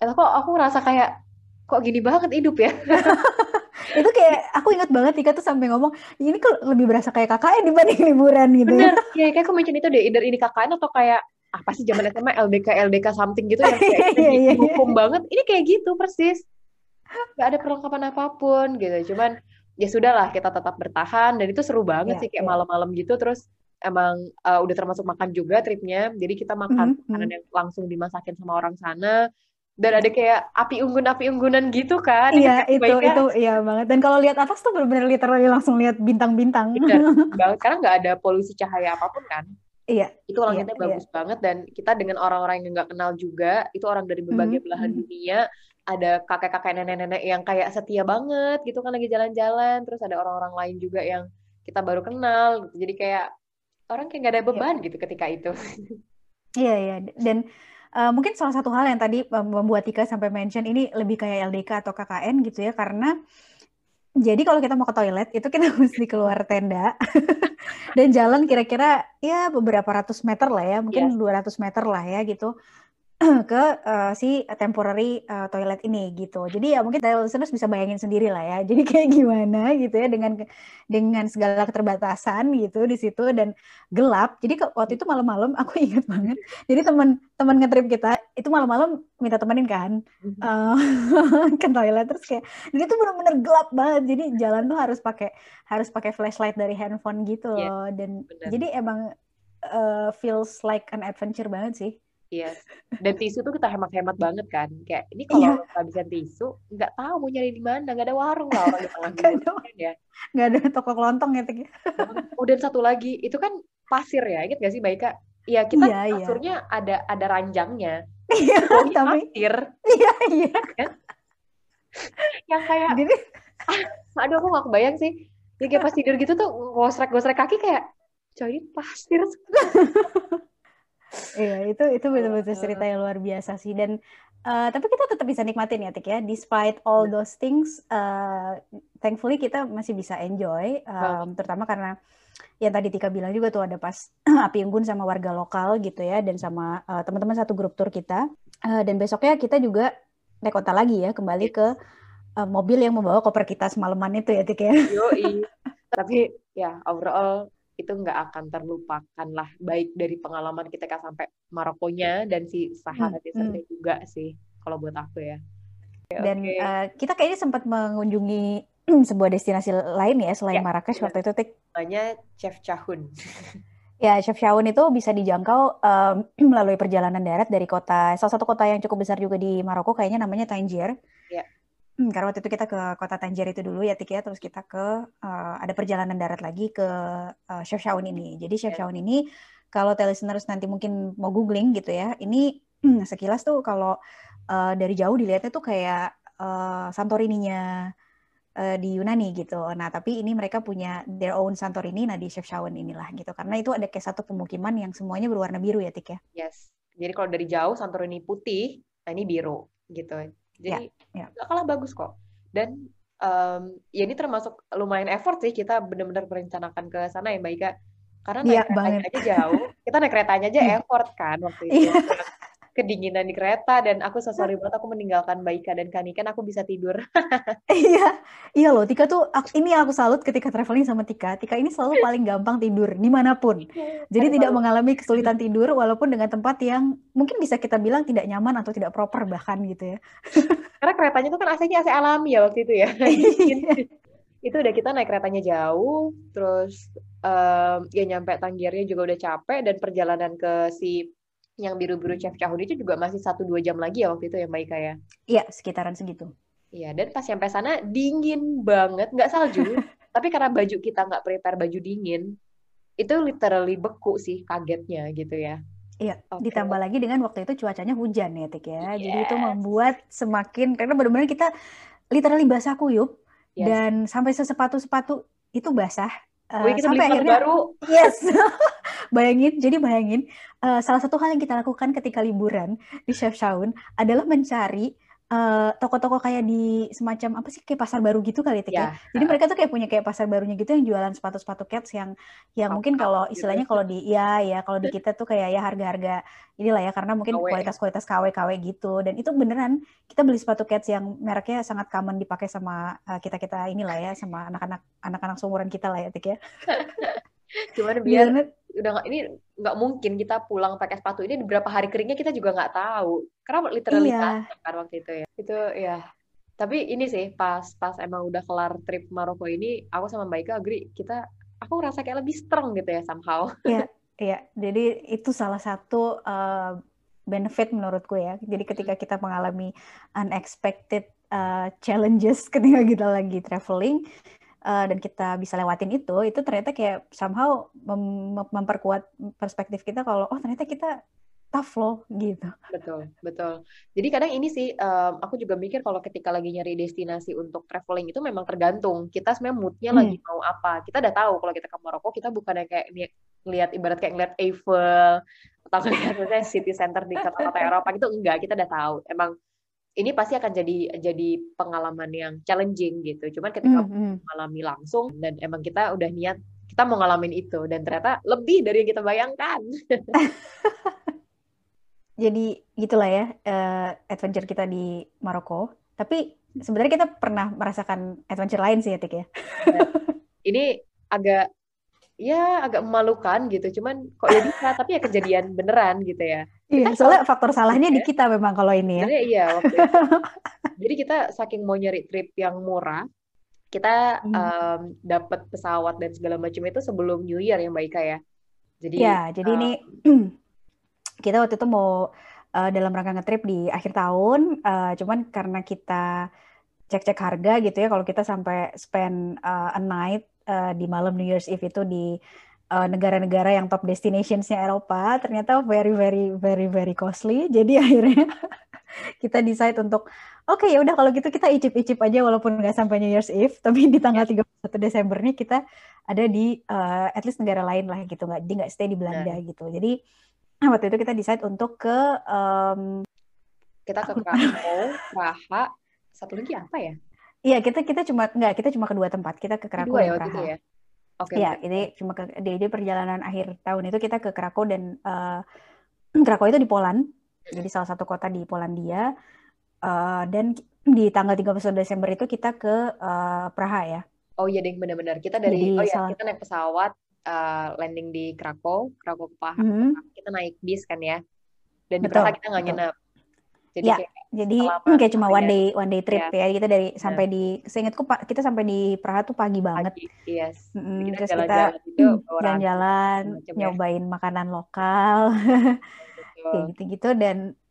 Eh kok aku ngerasa kayak kok gini banget hidup ya? *laughs* Itu kayak aku ingat banget Tika tuh sampai ngomong, ini kok lebih berasa kayak KKN dibanding *laughs* liburan gitu ya. Bener, ya kayak aku mention itu deh, either ini KKN atau kayak apa sih zaman SMA LDK LDK something gitu yang kayak *laughs* kita Iya, iya, dihukum banget. Ini kayak gitu persis. Gak ada perlengkapan apa pun gitu. Cuman ya sudahlah kita tetap bertahan dan itu seru banget Iya, sih kayak iya. malam-malam gitu terus emang uh, udah termasuk makan juga tripnya. Jadi kita makan Mhm, makanan mhm. yang langsung dimasakin sama orang sana dan ada kayak api unggun-api unggunan gitu kan. Iya, itu Ika? itu iya banget. Dan kalau lihat atas tuh benar-benar literally langsung lihat bintang-bintang. Bener *laughs* banget karena nggak ada polusi cahaya apa pun kan. Iya, itu langitnya iya. bagus banget dan kita dengan orang-orang yang nggak kenal juga itu orang dari berbagai Mhm, belahan dunia ada kakek-kakek nenek-nenek yang kayak setia banget gitu kan lagi jalan-jalan terus ada orang-orang lain juga yang kita baru kenal gitu jadi kayak orang kayak nggak ada beban gitu ketika itu *laughs* Iya, iya. Dan uh, mungkin salah satu hal yang tadi membuat Tika sampai mention ini lebih kayak LDK atau KKN gitu ya, karena jadi kalau kita mau ke toilet itu kita *laughs* mesti keluar tenda *laughs* dan jalan kira-kira ya beberapa ratus meter lah ya, mungkin 200 meter lah ya gitu *clears throat* ke uh, si temporary uh, toilet ini gitu. Jadi ya mungkin listeners bisa bayangin sendiri lah ya. *laughs* Jadi kayak gimana gitu ya dengan dengan segala keterbatasan gitu di situ dan gelap. Jadi ke- waktu itu malam-malam *laughs* aku ingat banget. Jadi teman teman ngetrip kita itu malam-malam minta temenin kan uh, *laughs* ke toilet terus kayak jadi itu benar-benar gelap banget. Jadi jalan tuh harus pakai harus pakai flashlight dari handphone gitu Iya, loh dan benar. jadi emang uh, feels like an adventure banget sih. Yes. Dan tisu tuh kita hemat-hemat banget kan. Kayak ini Iya. kalau kehabisan tisu, nggak tahu mau nyari di mana, nggak ada warung lah orang di tengah kan ya. nggak ada toko kelontong ya Tik. Oh dan satu lagi, itu kan pasir ya, inget gak sih Mbak Ika? Iya kita Iya, iya. kasurnya ada ada ranjangnya. Iya, tapi pasir iya iya. yang kayak, Jadi aduh aku gak kebayang sih. Jadi kayak pas tidur gitu tuh gosrek-gosrek kaki kayak, coy ini pasir. Iya itu itu betul-betul cerita yang luar biasa sih dan eh, tapi kita tetap bisa nikmatin ya Tik ya. Despite all those things, eh, thankfully kita masih bisa enjoy, em, terutama karena yang tadi Tika bilang juga tuh ada pas *clears throat* api unggun sama warga lokal gitu ya dan sama eh, teman-teman satu grup tour kita. Eh, dan besoknya kita juga naik kota lagi ya kembali ke eh, mobil yang membawa koper kita semalaman itu ya Tik ya. Yoi. Tapi ya overall itu nggak akan terlupakan lah baik dari pengalaman kita kan sampai Marokonya dan si Sahara Hmm, Desertnya juga sih kalau buat aku ya. Oke, Dan oke. eh, kita kayaknya sempat mengunjungi *clears throat* sebuah destinasi lain ya selain Ya, Marrakesh benar. waktu itu Tik. namanya Chef Chahun. *laughs* Ya, Chef Shaun itu bisa dijangkau em, *clears throat* melalui perjalanan darat dari kota, salah satu kota yang cukup besar juga di Maroko, kayaknya namanya Tangier. Ya. Hmm, karena waktu itu kita ke kota Tangier itu dulu ya, Tik ya, terus kita ke eh, ada perjalanan darat lagi ke eh, Chef Shaun ini. Jadi Chef Ya. Shaun ini, kalau listeners nanti mungkin mau googling gitu ya, ini *clears throat* sekilas tuh kalau eh, dari jauh dilihatnya tuh kayak eh, Santorini-nya eh, di Yunani gitu. Nah, tapi ini mereka punya their own Santorini, nah di Chefchaouen inilah gitu. Karena itu ada kayak satu pemukiman yang semuanya berwarna biru ya, Tik ya. Yes. Jadi kalau dari jauh Santorini putih, nah ini biru gitu. Jadi ya. nggak kalah bagus kok. Dan em, ya ini termasuk lumayan effort sih kita benar-benar merencanakan ke sana ya Mbak Ika. Karena naik Iya, keretanya banget. aja jauh, kita naik keretanya aja Hmm. effort kan waktu itu. Iya. Kedinginan di kereta dan aku so sorry banget aku meninggalkan Baika dan Kanika aku bisa tidur. *laughs* iya, iya loh. Tika tuh ini aku salut ketika traveling sama Tika. Tika ini selalu paling gampang tidur di mana pun. Iya, Jadi tidak mengalami kesulitan tidur walaupun dengan tempat yang mungkin bisa kita bilang tidak nyaman atau tidak proper bahkan gitu ya. *laughs* Karena keretanya tuh kan AC-nya AC alami ya waktu itu ya. *laughs* Iya. itu udah kita naik keretanya jauh, terus um, ya nyampe Tanggirnya juga udah capek dan perjalanan ke si yang biru-biru Chef Cahun itu juga masih satu dua jam lagi ya waktu itu ya Mbak Ika ya? Iya, sekitaran segitu. Iya, dan pas sampai sana dingin banget, nggak salju, *laughs* tapi karena baju kita nggak prepare baju dingin, itu literally beku sih kagetnya gitu ya. Iya, okay. ditambah lagi dengan waktu itu cuacanya hujan ya, Tik ya. Yes. Jadi itu membuat semakin karena benar-benar kita literally basah kuyup yes. dan sampai sesepatu-sepatu itu basah Uh, kita sampai akhirnya baru. *laughs* Yes. *laughs* bayangin, jadi bayangin uh, salah satu hal yang kita lakukan ketika liburan di Chef Shaun adalah mencari toko-toko uh, kayak di semacam apa sih kayak pasar baru gitu kali ya, ya. Jadi mereka tuh kayak punya kayak pasar barunya gitu yang jualan sepatu-sepatu cats yang yang oh, mungkin kalau gitu istilahnya kalau di ya ya kalau di kita tuh kayak ya harga-harga inilah ya karena mungkin kualitas-kualitas KW-KW gitu dan itu beneran kita beli sepatu cats yang mereknya sangat common dipakai sama uh, kita-kita inilah ya sama anak-anak anak-anak seumuran kita lah ya Tik ya. *laughs* *laughs* Gimana biar? Udah gak, ini nggak mungkin kita pulang pakai sepatu ini beberapa hari keringnya kita juga nggak tahu. Karena literally iya. kan waktu itu ya. Itu ya. Tapi ini sih pas pas emang udah kelar trip Maroko ini aku sama Mbak Ika agree kita aku rasa kayak lebih strong gitu ya somehow. *laughs* Iya iya. Jadi itu salah satu uh, benefit menurutku ya. Jadi ketika kita mengalami unexpected uh, challenges *laughs* ketika kita lagi traveling uh, dan kita bisa lewatin itu, itu ternyata kayak somehow mem memperkuat perspektif kita kalau oh ternyata kita tough loh gitu. Betul, betul. Jadi kadang ini sih um, aku juga mikir kalau ketika lagi nyari destinasi untuk traveling itu memang tergantung kita sebenarnya moodnya hmm. lagi mau apa. Kita udah tahu kalau kita ke Maroko kita bukan kayak lihat ibarat kayak ngeliat Eiffel atau *laughs* ngeliat city center di kota-kota Eropa gitu enggak, kita udah tahu. Emang ini pasti akan jadi jadi pengalaman yang challenging gitu. Cuman ketika mm -hmm. mengalami langsung dan emang kita udah niat kita mau ngalamin itu dan ternyata lebih dari yang kita bayangkan. *laughs* jadi gitulah ya uh, adventure kita di Maroko. Tapi sebenarnya kita pernah merasakan adventure lain sih ya Tik ya. ini agak ya agak memalukan gitu. Cuman kok ya bisa tapi ya kejadian beneran gitu ya. Iya soalnya faktor salahnya di kita memang kalau ini ya. Iya waktu itu. *laughs* jadi kita saking mau nyari trip yang murah kita hmm. um, dapat pesawat dan segala macam itu sebelum New Year ya Mbak Ika ya. Jadi ya jadi um, ini *clears throat* kita waktu itu mau uh, dalam rangka ngetrip di akhir tahun uh, cuman karena kita cek-cek harga gitu ya kalau kita sampai spend uh, a night uh, di malam New Year's Eve itu di negara negara-negara yang top destinationsnya Eropa ternyata very very very very costly. Jadi *laughs* akhirnya kita decide untuk oke okay, ya udah kalau gitu kita icip-icip aja walaupun nggak sampai New Year's Eve tapi di tanggal 31 Desember nih kita ada di uh, at least negara lain lah gitu nggak jadi nggak stay di Belanda nah. gitu. Jadi nah, waktu itu kita decide untuk ke um, kita ke Krakow, Praha, satu lagi apa ya? Iya, kita kita cuma enggak, kita cuma kedua tempat. Kita ke Krakow dan Praha. ya. Oke. Okay, iya, ini cuma ke di, di perjalanan akhir tahun itu kita ke Krakow dan *clears throat* uh, Krakow itu di Poland. Jadi salah satu kota di Polandia. Uh, dan di tanggal 31 Desember itu kita ke uh, Praha ya. Oh iya deh, benar-benar. Kita dari Jadi, oh ya, salah... kita naik pesawat uh, landing di Krakow, Krakow ke Praha. Mm -hmm. Kita naik bis kan ya. Dan di Praha kita nggak nginep. Jadi ya, kayak jadi kayak cuma one day one day trip ya. ya. Kita dari yeah. sampai di seingatku Pak kita sampai di Praha tuh pagi banget. Pagi, yes. Mm, kita terus jalan kita jalan-jalan ya. nyobain makanan lokal. *laughs* kayak gitu-gitu dan Hmm,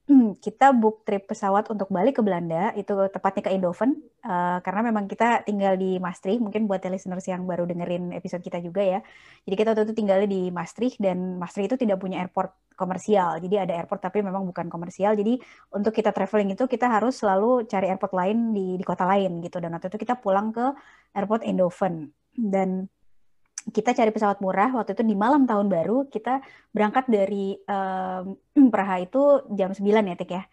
kita book trip pesawat untuk balik ke Belanda, itu tepatnya ke Eindhoven, uh, karena memang kita tinggal di Maastricht, mungkin buat listeners yang baru dengerin episode kita juga ya. Jadi kita waktu itu tinggalnya di Maastricht, dan Maastricht itu tidak punya airport komersial, jadi ada airport tapi memang bukan komersial, jadi untuk kita traveling itu kita harus selalu cari airport lain di, di kota lain gitu, dan waktu itu kita pulang ke airport Eindhoven. Dan kita cari pesawat murah waktu itu di malam tahun baru kita berangkat dari um, *clears throat* Praha itu jam 9 ya Tik ya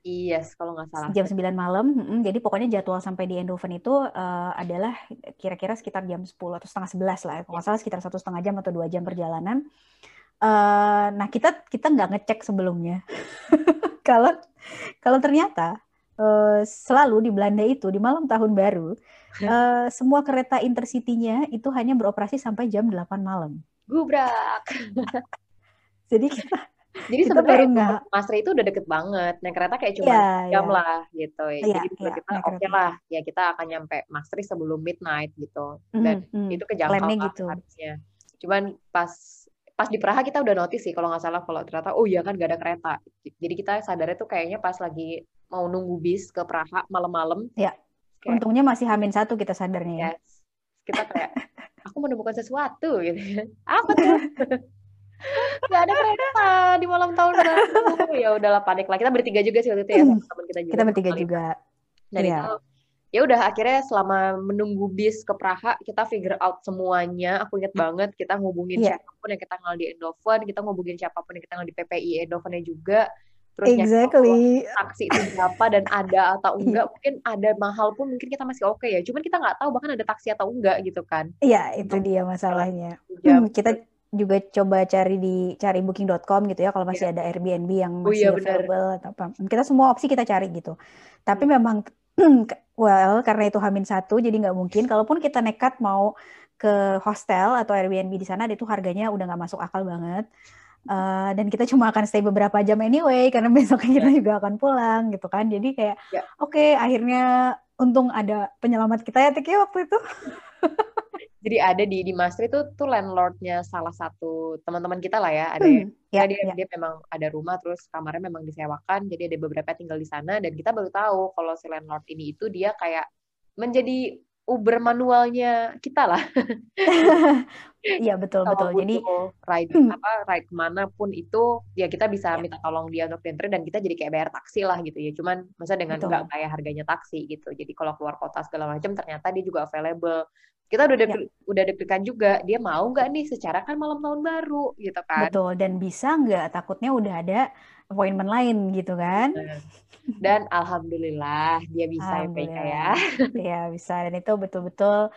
Yes, kalau nggak salah. Jam 9 malam, hmm, jadi pokoknya jadwal sampai di Eindhoven itu uh, adalah kira-kira sekitar jam 10 atau setengah 11 lah. Kalau nggak salah sekitar satu setengah jam atau dua jam perjalanan. Uh, nah kita kita nggak ngecek sebelumnya. *laughs* kalau kalau ternyata uh, selalu di Belanda itu di malam tahun baru uh, semua kereta intercity-nya itu hanya beroperasi sampai jam 8 malam. Gubrak. Jadi *laughs* kita jadi sebenarnya Masri itu udah deket banget. Naik kereta kayak cuma yeah, jam yeah. lah gitu. Yeah, Jadi yeah, kita oke okay lah, ya kita akan nyampe Masri sebelum midnight gitu. Dan mm, mm. itu kejangkau lah gitu. harusnya. Cuman pas pas di Praha kita udah notice sih kalau nggak salah kalau ternyata oh iya kan gak ada kereta. Jadi kita sadarnya tuh kayaknya pas lagi mau nunggu bis ke Praha malam-malam. Ya. Kayak, Untungnya masih hamin satu kita sadarnya ya. Yes. Kita kayak *laughs* aku menemukan sesuatu gitu. Apa tuh? *laughs* Gak ada kereta di malam tahun baru. ya udahlah panik lah. Kita bertiga juga sih waktu itu ya teman kita juga. Kita bertiga juga. Dan yeah. itu ya udah akhirnya selama menunggu bis ke Praha kita figure out semuanya. Aku inget banget kita ngubungin yeah. siapa pun yang kita kenal di Endoven, kita ngubungin siapa pun yang kita kenal di PPI Endovennya juga. Terus exactly. taksi itu berapa dan ada atau *laughs* enggak mungkin ada mahal pun mungkin kita masih oke okay ya cuman kita nggak tahu bahkan ada taksi atau enggak gitu kan iya itu dia masalahnya hmm, kita juga coba cari di cari booking.com gitu ya kalau masih yeah. ada Airbnb yang masih oh, iya, available bener. atau apa. Kita semua opsi kita cari gitu. Tapi hmm. memang *clears throat* well karena itu Hamin satu jadi nggak mungkin. Kalaupun kita nekat mau ke hostel atau Airbnb di sana itu harganya udah nggak masuk akal banget. Uh, dan kita cuma akan stay beberapa jam anyway karena *laughs* besoknya kita yeah. juga akan pulang gitu kan. Jadi kayak yeah. oke okay, akhirnya untung ada penyelamat kita ya Tiki waktu itu. *laughs* jadi ada di di Masri itu tuh landlordnya salah satu teman-teman kita lah ya ada hmm, ya, dia ya. dia memang ada rumah terus kamarnya memang disewakan jadi ada beberapa tinggal di sana dan kita baru tahu kalau si landlord ini itu dia kayak menjadi Uber manualnya kita lah. *laughs* Iya betul betul. Jadi ride hmm. apa ride ke mana pun itu ya kita bisa ya. minta tolong dia untuk diantar dan kita jadi kayak bayar taksi lah gitu ya. Cuman masa dengan nggak kayak harganya taksi gitu. Jadi kalau keluar kota segala macam ternyata dia juga available kita udah deg ya. udah deg-degan juga. Dia mau nggak nih secara kan malam tahun baru gitu kan? Betul. Dan bisa nggak? Takutnya udah ada appointment lain gitu kan? Dan alhamdulillah dia bisa PK ya. Ya bisa. Dan itu betul-betul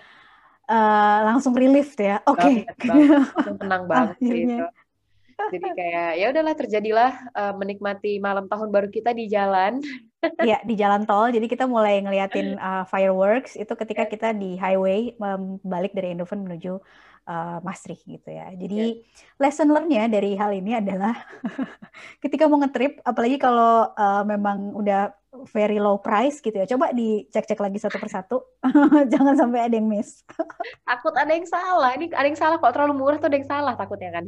uh, langsung relief ya. Oke. Okay. tenang *laughs* banget gitu jadi kayak ya udahlah terjadilah uh, menikmati malam tahun baru kita di jalan *laughs* Iya di jalan tol. Jadi kita mulai ngeliatin uh, fireworks itu ketika kita di highway um, balik dari Endoven menuju uh, Maastricht gitu ya. Jadi yeah. lesson learn-nya dari hal ini adalah *laughs* ketika mau ngetrip, apalagi kalau uh, memang udah very low price gitu ya. Coba dicek-cek lagi satu persatu. *laughs* Jangan sampai ada yang miss. Takut ada yang salah. Ini ada yang salah kok terlalu murah tuh ada yang salah takutnya kan.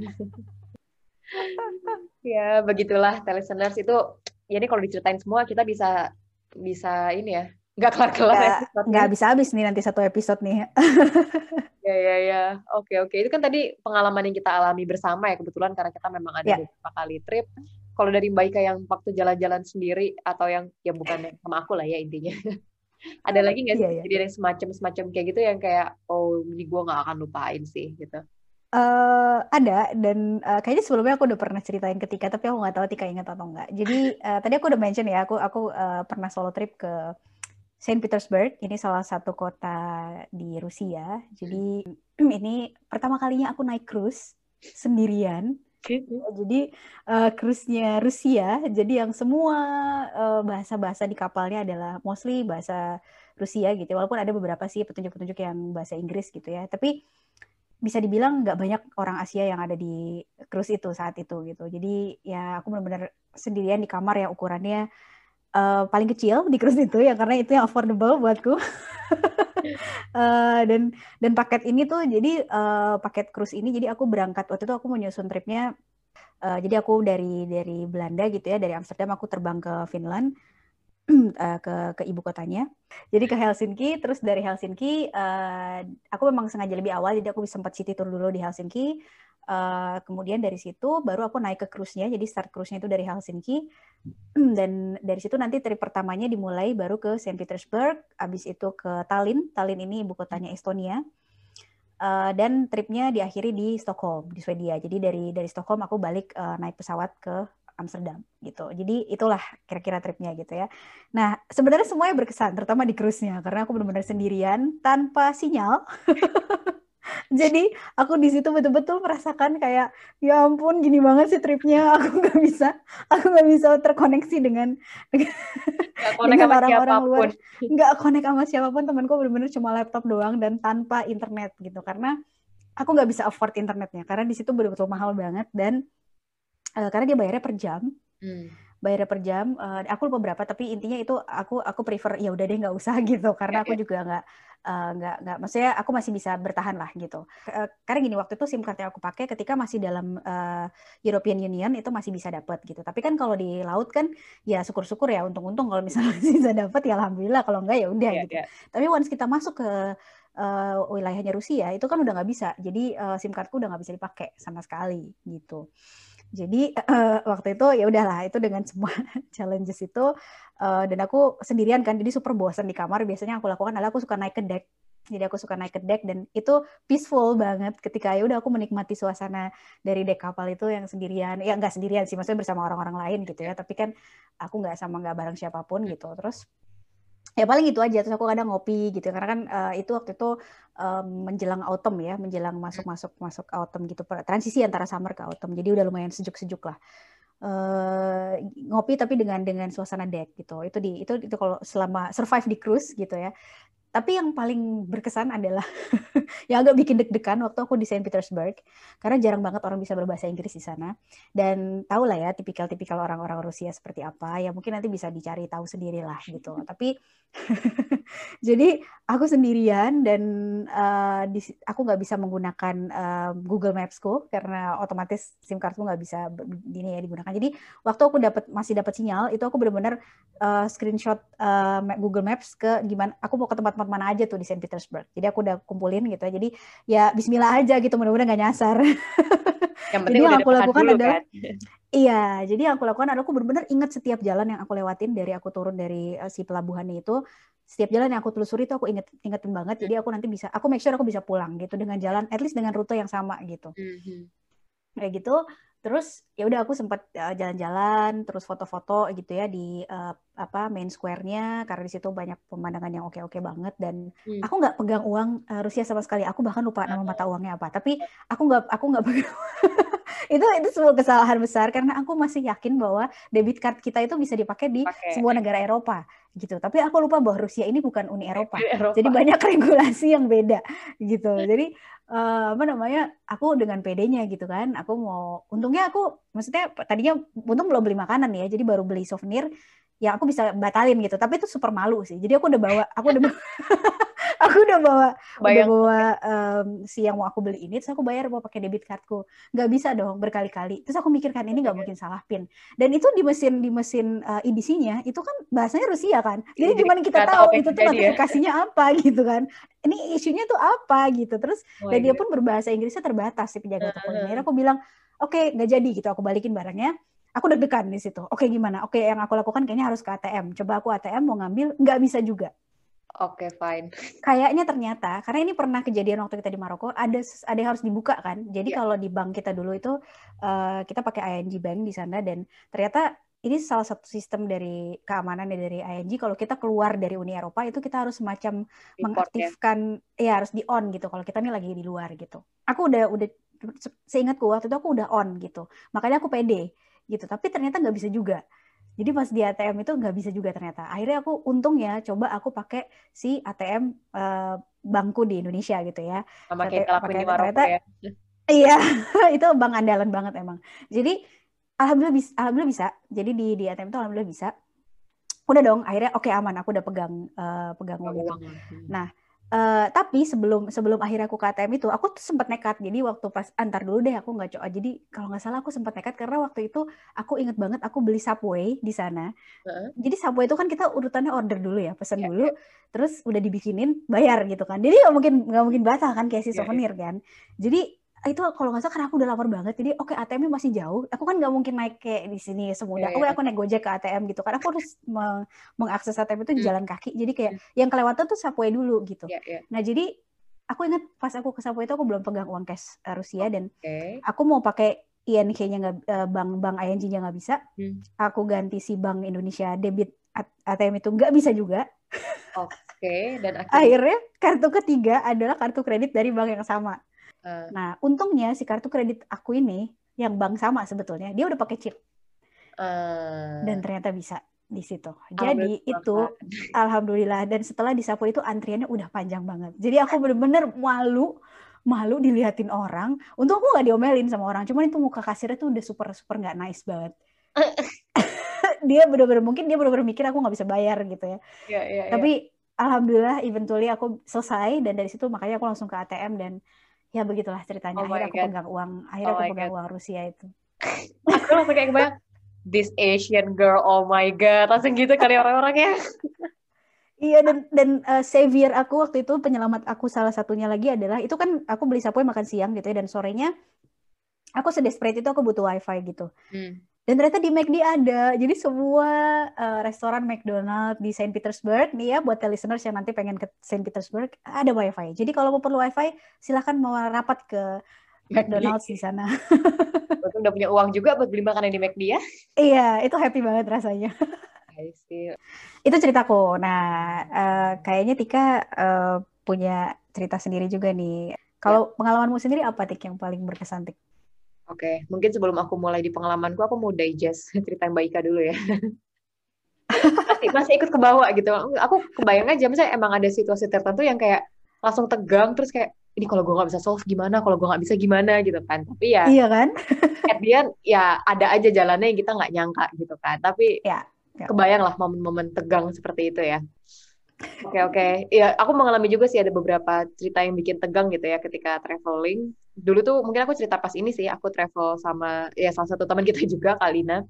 Ya begitulah listeners. Itu jadi kalau diceritain semua kita bisa bisa ini ya nggak kelar kelar ya, nggak bisa habis nih nanti satu episode nih. *laughs* Ya ya ya. Oke oke. Itu kan tadi pengalaman yang kita alami bersama ya kebetulan karena kita memang ada ya. beberapa kali trip. Kalau dari Mbak Ika yang waktu jalan-jalan sendiri atau yang ya bukan sama aku lah ya intinya. *laughs* Ada lagi nggak sih yeah, yeah. yang semacam semacam kayak gitu yang kayak oh ini gue nggak akan lupain sih gitu Uh, ada dan uh, kayaknya sebelumnya aku udah pernah ceritain ketika tapi aku nggak tahu Tika ingat atau enggak. Jadi uh, *laughs* tadi aku udah mention ya aku aku uh, pernah solo trip ke Saint Petersburg. Ini salah satu kota di Rusia. Jadi *clears throat* ini pertama kalinya aku naik cruise sendirian. Jadi uh, cruise-nya Rusia. Jadi yang semua bahasa-bahasa uh, di kapalnya adalah mostly bahasa Rusia gitu. Walaupun ada beberapa sih petunjuk-petunjuk yang bahasa Inggris gitu ya. Tapi bisa dibilang nggak banyak orang Asia yang ada di cruise itu saat itu gitu. Jadi ya aku benar-benar sendirian di kamar yang ukurannya uh, paling kecil di cruise itu ya karena itu yang affordable buatku. uh, *laughs* dan dan paket ini tuh jadi uh, paket cruise ini jadi aku berangkat waktu itu aku mau nyusun tripnya. Uh, jadi aku dari dari Belanda gitu ya dari Amsterdam aku terbang ke Finland uh, *clears throat* ke ke ibu kotanya. Jadi ke Helsinki, terus dari Helsinki uh, aku memang sengaja lebih awal, jadi aku sempat city tour dulu di Helsinki. Uh, kemudian dari situ baru aku naik ke cruise-nya, jadi start cruise-nya itu dari Helsinki. *clears throat* Dan dari situ nanti trip pertamanya dimulai baru ke Saint Petersburg, habis itu ke Tallinn. Tallinn ini ibu kotanya Estonia. Uh, dan tripnya diakhiri di Stockholm di Swedia. Jadi dari dari Stockholm aku balik uh, naik pesawat ke Amsterdam gitu. Jadi itulah kira-kira tripnya gitu ya. Nah sebenarnya semuanya berkesan, terutama di cruise-nya karena aku benar-benar sendirian tanpa sinyal. *laughs* Jadi aku di situ betul-betul merasakan kayak ya ampun gini banget sih tripnya *laughs* aku nggak bisa aku nggak bisa terkoneksi dengan *laughs* dengan orang-orang luar nggak connect sama siapa pun temanku benar-benar cuma laptop doang dan tanpa internet gitu karena aku nggak bisa afford internetnya karena di situ betul-betul mahal banget dan uh, karena dia bayarnya per jam hmm bayar per jam. Uh, aku lupa berapa, tapi intinya itu aku aku prefer ya udah deh nggak usah *laughs* gitu, karena aku juga nggak uh, nggak nggak, maksudnya aku masih bisa bertahan lah gitu. Uh, karena gini waktu itu SIM card yang aku pakai ketika masih dalam uh, European Union itu masih bisa dapat gitu. Tapi kan kalau di laut kan ya syukur-syukur ya untung-untung kalau misalnya *laughs* bisa dapat ya alhamdulillah, kalau enggak ya udah yeah, gitu. Yeah. Tapi once kita masuk ke uh, wilayahnya Rusia itu kan udah nggak bisa, jadi uh, SIM cardku udah nggak bisa dipakai sama sekali gitu. Jadi uh, waktu itu ya udahlah itu dengan semua *laughs* challenges itu uh, dan aku sendirian kan jadi super bosan di kamar. Biasanya aku lakukan adalah aku suka naik ke deck. Jadi aku suka naik ke deck dan itu peaceful banget ketika ya udah aku menikmati suasana dari deck kapal itu yang sendirian. Ya nggak sendirian sih, maksudnya bersama orang-orang lain gitu ya. Tapi kan aku nggak sama nggak bareng siapa pun gitu. Terus ya paling itu aja. Terus aku kadang ngopi gitu. Karena kan uh, itu waktu itu um, menjelang autumn ya. Menjelang masuk masuk masuk autumn gitu. Transisi antara summer ke autumn. Jadi udah lumayan sejuk sejuk lah. Uh, ngopi tapi dengan dengan suasana deck gitu. Itu di itu itu kalau selama survive di cruise gitu ya tapi yang paling berkesan adalah *laughs* yang agak bikin deg-degan waktu aku di Saint Petersburg karena jarang banget orang bisa berbahasa Inggris di sana. Dan tahu lah ya tipikal-tipikal orang-orang Rusia seperti apa ya mungkin nanti bisa dicari tahu sendiri lah gitu. Tapi *laughs* jadi aku sendirian dan uh, di, aku nggak bisa menggunakan uh, Google Maps-ku karena otomatis SIM cardku nggak bisa ini ya digunakan jadi waktu aku dapat masih dapat sinyal itu aku benar-benar uh, screenshot uh, Google Maps ke gimana aku mau ke tempat tempat mana aja tuh di Saint Petersburg. Jadi aku udah kumpulin gitu ya. Jadi ya Bismillah aja gitu mudah-mudahan gak nyasar. *laughs* Yang penting jadi yang aku lakukan dulu, adalah kan? *laughs* Iya, jadi yang aku lakukan adalah aku benar-benar ingat setiap jalan yang aku lewatin dari aku turun dari uh, si pelabuhannya itu, setiap jalan yang aku telusuri itu aku inget ingetin banget. Jadi aku nanti bisa, aku make sure aku bisa pulang gitu dengan jalan, at least dengan rute yang sama gitu. Mm -hmm. Kayak gitu terus ya udah aku sempat uh, jalan-jalan terus foto-foto gitu ya di uh, apa main square-nya karena di situ banyak pemandangan yang oke-oke banget dan hmm. aku nggak pegang uang uh, Rusia sama sekali aku bahkan lupa nama mata uangnya apa tapi aku nggak aku nggak *laughs* pegang itu itu sebuah kesalahan besar karena aku masih yakin bahwa debit card kita itu bisa dipakai di Pake. sebuah negara Eropa gitu. Tapi aku lupa bahwa Rusia ini bukan Uni Eropa, Eropa. jadi banyak *laughs* regulasi yang beda gitu. Jadi uh, apa namanya aku dengan PD-nya gitu kan aku mau untungnya aku maksudnya tadinya untung belum beli makanan ya jadi baru beli souvenir ya aku bisa batalin gitu. Tapi itu super malu sih. Jadi aku udah bawa aku udah *laughs* bawa, aku udah bawa Bayang. udah bawa um, si yang mau aku beli ini terus aku bayar mau pakai debit cardku nggak bisa dong berkali-kali terus aku mikirkan ini nggak mungkin salah pin dan itu di mesin di mesin uh, edisinya itu kan bahasanya Rusia kan jadi, jadi gimana kita tahu itu tuh ya. notifikasinya ya? apa *laughs* gitu kan ini isunya tuh apa gitu terus oh, dan iya. dia pun berbahasa Inggrisnya terbatas si penjaga toko uh, aku bilang oke okay, nggak jadi gitu aku balikin barangnya aku deg-degan di situ. Oke gimana? Oke yang aku lakukan kayaknya harus ke ATM. Coba aku ATM mau ngambil, nggak bisa juga. Oke, okay, fine. *laughs* Kayaknya ternyata karena ini pernah kejadian waktu kita di Maroko, ada ada yang harus dibuka kan. Jadi yeah. kalau di bank kita dulu itu uh, kita pakai ING Bank di sana dan ternyata ini salah satu sistem dari keamanan dari ING kalau kita keluar dari Uni Eropa itu kita harus semacam Import, mengaktifkan ya? ya harus di on gitu kalau kita ini lagi di luar gitu. Aku udah udah seingatku waktu itu aku udah on gitu. Makanya aku pede gitu tapi ternyata nggak bisa juga jadi pas di ATM itu nggak bisa juga ternyata. Akhirnya aku untung ya coba aku pakai si ATM uh, eh, bangku di Indonesia gitu ya. Sama kayak pakai Maroko ya. *laughs* Iya *laughs* itu bank andalan banget emang. Jadi alhamdulillah bisa alhamdulillah bisa. Jadi di di ATM itu alhamdulillah bisa. Udah dong akhirnya oke okay, aman. Aku udah pegang uh, pegang uang hmm. nah Uh, tapi sebelum sebelum akhirnya aku ke ATM itu, aku tuh sempat nekat. Jadi waktu pas antar dulu deh, aku nggak coba. Jadi kalau nggak salah aku sempat nekat karena waktu itu aku inget banget aku beli Subway di sana. Uh-huh. Jadi Subway itu kan kita urutannya order dulu ya, pesan yeah, dulu, yeah. terus udah dibikinin, bayar gitu kan. Jadi nggak mungkin nggak mungkin batal kan kayak si yeah, souvenir yeah. kan. Jadi itu kalau nggak salah karena aku udah lapar banget jadi oke okay, ATM-nya masih jauh aku kan nggak mungkin naik kayak di sini semudah yeah, yeah. aku naik gojek ke ATM gitu karena aku harus meng mengakses ATM itu mm. jalan kaki jadi kayak mm. yang kelewatan tuh Subway dulu gitu yeah, yeah. nah jadi aku ingat pas aku ke Subway itu aku belum pegang uang cash uh, Rusia okay. dan aku mau pakai INK-nya nggak uh, bank bank ING-nya nggak bisa mm. aku ganti si bank Indonesia debit ATM itu nggak bisa juga Oke, okay, dan *laughs* akhirnya... akhirnya kartu ketiga adalah kartu kredit dari bank yang sama. Uh. Nah, untungnya si kartu kredit aku ini yang bank sama sebetulnya, dia udah pakai chip. Uh. Dan ternyata bisa di situ. Jadi itu alhamdulillah dan setelah disapu itu antriannya udah panjang banget. Jadi aku bener-bener malu malu dilihatin orang. Untung aku gak diomelin sama orang. Cuman itu muka kasirnya tuh udah super super nggak nice banget. *laughs* dia bener-bener mungkin dia bener-bener mikir aku nggak bisa bayar gitu ya. Yeah, yeah, iya. Tapi yeah. alhamdulillah eventually aku selesai dan dari situ makanya aku langsung ke ATM dan ya begitulah ceritanya. Oh akhirnya aku God. pegang uang. Akhirnya oh aku pegang God. uang Rusia itu. *laughs* aku langsung kayak kebayang this Asian girl, oh my god, langsung gitu kali orang-orangnya. *laughs* Iya dan dan uh, savior aku waktu itu penyelamat aku salah satunya lagi adalah itu kan aku beli sapu makan siang gitu ya dan sorenya aku sedesperate itu aku butuh wifi gitu. Hmm. Dan ternyata di McD ada. Jadi semua uh, restoran McDonald di Saint Petersburg nih ya buat listeners yang nanti pengen ke Saint Petersburg ada wifi. Jadi kalau mau perlu wifi silahkan mau rapat ke McDonald's di sana. *laughs* Betul udah punya uang juga buat beli makanan di McD ya? Iya, itu happy banget rasanya. *laughs* Itu ceritaku. Nah, uh, kayaknya Tika uh, punya cerita sendiri juga nih. Kalau ya. pengalamanmu sendiri apa Tik yang paling berkesan Tik? Oke, okay. mungkin sebelum aku mulai di pengalamanku, aku mau digest *laughs* cerita Mbak Ika dulu ya. masih, *laughs* masih ikut ke bawah gitu. Aku kebayang aja, misalnya emang ada situasi tertentu yang kayak langsung tegang, terus kayak, ini kalau gue nggak bisa solve gimana, kalau gue nggak bisa gimana gitu kan. Tapi ya, iya kan? *laughs* at the end, ya ada aja jalannya yang kita nggak nyangka gitu kan. Tapi ya, ya. kebayang lah momen-momen tegang seperti itu ya. Oke okay, oke, okay. ya aku mengalami juga sih ada beberapa cerita yang bikin tegang gitu ya ketika traveling. Dulu tuh mungkin aku cerita pas ini sih, aku travel sama ya salah satu teman kita *laughs* juga Kalina.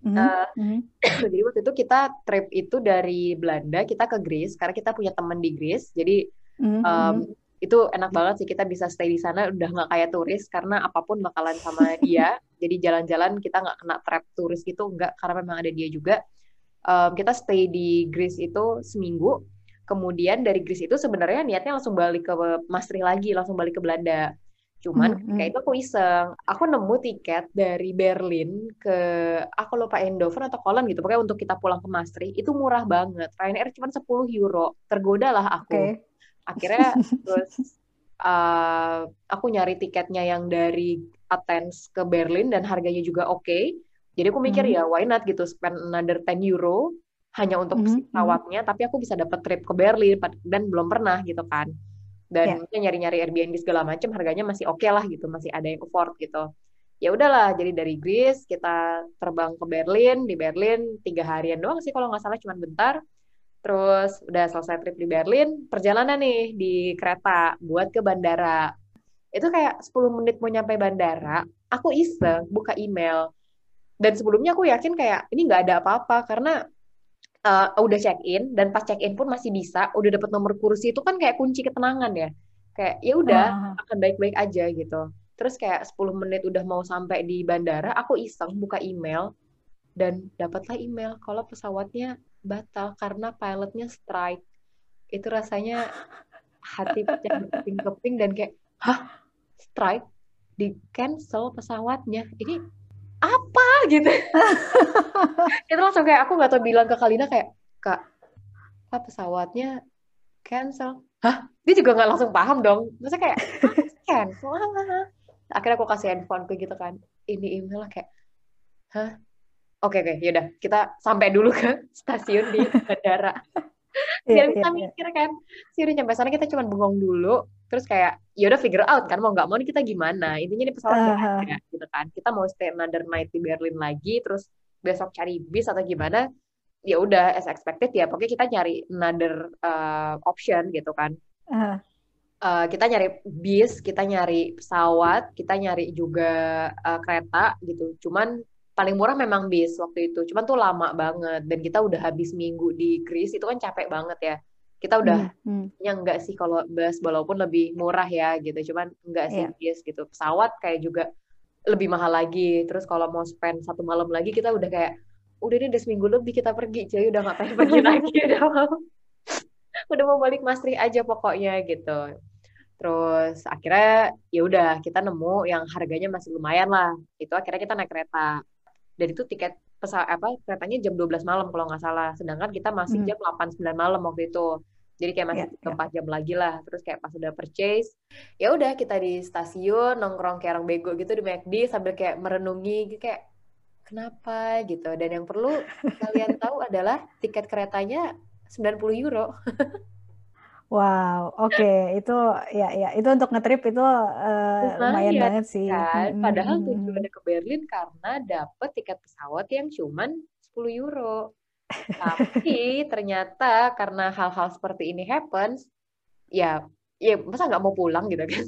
Mm -hmm. uh, jadi waktu itu kita trip itu dari Belanda kita ke Greece karena kita punya teman di Greece. Jadi mm -hmm. um, itu enak banget sih kita bisa stay di sana udah nggak kayak turis karena apa pun bakalan sama dia. *laughs* jadi jalan-jalan kita nggak kena trap turis gitu nggak karena memang ada dia juga um, kita stay di Greece itu seminggu. Kemudian dari Greece itu sebenarnya niatnya langsung balik ke Maastricht lagi, langsung balik ke Belanda. Cuman mm -hmm. kayak itu aku iseng, aku nemu tiket dari Berlin ke aku lupa Eindhoven atau Cologne gitu. Pokoknya untuk kita pulang ke Maastricht itu murah banget. Ryanair cuma 10 euro. Tergoda lah aku. Okay. Akhirnya *laughs* terus uh, aku nyari tiketnya yang dari Athens ke Berlin dan harganya juga oke. Okay jadi aku mikir hmm. ya why not gitu spend another 10 euro hanya untuk hmm. pesawatnya, tapi aku bisa dapat trip ke Berlin dan belum pernah gitu kan. Dan yeah. nyari-nyari Airbnb segala macam harganya masih oke okay lah gitu, masih ada yang afford gitu. Ya udahlah, jadi dari Greece kita terbang ke Berlin, di Berlin tiga harian doang sih kalau nggak salah cuma bentar. Terus udah selesai trip di Berlin, perjalanan nih di kereta buat ke bandara. Itu kayak 10 menit mau nyampe bandara, aku iseng buka email dan sebelumnya aku yakin kayak ini nggak ada apa-apa karena uh, udah check in dan pas check in pun masih bisa udah dapat nomor kursi itu kan kayak kunci ketenangan ya. Kayak ya udah uh. akan baik-baik aja gitu. Terus kayak 10 menit udah mau sampai di bandara aku iseng buka email dan dapatlah email kalau pesawatnya batal karena pilotnya strike. Itu rasanya hati pecah keping-keping dan kayak hah? Strike? Di cancel pesawatnya? Ini apa gitu. *laughs* Itu langsung kayak aku nggak tahu bilang ke Kalina kayak kak apa pesawatnya cancel? Hah? Dia juga nggak langsung paham dong. Maksudnya kayak cancel? Akhirnya aku kasih handphone ke gitu kan. Ini email kayak hah? Oke oke yaudah kita sampai dulu ke stasiun di bandara *laughs* biar yeah, kita yeah, mikir kan sih udah nyampe sana kita cuma bengong dulu terus kayak ya udah figure out kan mau nggak mau nih kita gimana. Intinya di pesawat uh -huh. ada gitu kan. Kita mau stay another night di Berlin lagi terus besok cari bis atau gimana ya udah as expected ya pokoknya kita nyari another uh, option gitu kan. Uh -huh. uh, kita nyari bis kita nyari pesawat kita nyari juga uh, kereta gitu. Cuman paling murah memang bis waktu itu. Cuman tuh lama banget dan kita udah habis minggu di Greece itu kan capek banget ya. Kita udah hmm, hmm. yang enggak sih kalau bus walaupun lebih murah ya gitu cuman enggak sih yeah. bias gitu. Pesawat kayak juga lebih mahal lagi. Terus kalau mau spend satu malam lagi kita udah kayak udah ini udah seminggu lebih kita pergi jadi udah nggak pengen pergi *laughs* lagi udah mau *laughs* udah mau balik Masri aja pokoknya gitu. Terus akhirnya ya udah kita nemu yang harganya masih lumayan lah. Itu akhirnya kita naik kereta dan itu tiket pesawat apa keretanya jam 12 malam kalau nggak salah. Sedangkan kita masih Hmm. jam 8 9 malam waktu itu. Jadi kayak masih tiga iya. empat jam lagi lah. Terus kayak pas udah purchase, ya udah kita di stasiun nongkrong kayak orang bego gitu di McD sambil kayak merenungi kayak kenapa gitu. Dan yang perlu kalian tahu adalah tiket keretanya 90 euro. *laughs* Wow, oke, itu ya ya itu untuk ngetrip itu eh, lumayan Lumayan banget sih. kan. Padahal tujuannya ke Berlin karena dapet tiket pesawat yang cuman 10 euro. Tapi ternyata karena hal-hal seperti ini happens, ya ya masa nggak mau pulang gitu kan.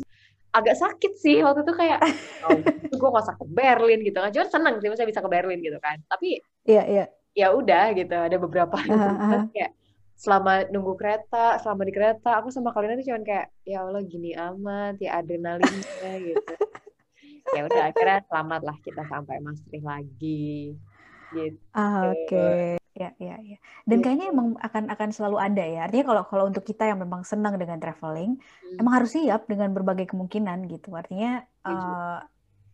Agak sakit sih waktu itu kayak, oh, gue gak usah ke Berlin gitu kan. Cuman seneng sih masa bisa ke Berlin gitu kan. Tapi Iya iya. ya udah gitu, ada beberapa aha. teman kayak selama nunggu kereta, selama di kereta, aku sama kalian itu cuman kayak, ya Allah gini amat, ya adrenalinnya gitu. Ya udah akhirnya selamat lah kita sampai Maastricht lagi. Gitu. Ah, Oke, ya ya ya. Dan Gitu. kayaknya emang akan akan selalu ada ya. Artinya kalau kalau untuk kita yang memang senang dengan traveling, Hmm, emang harus siap dengan berbagai kemungkinan gitu. Artinya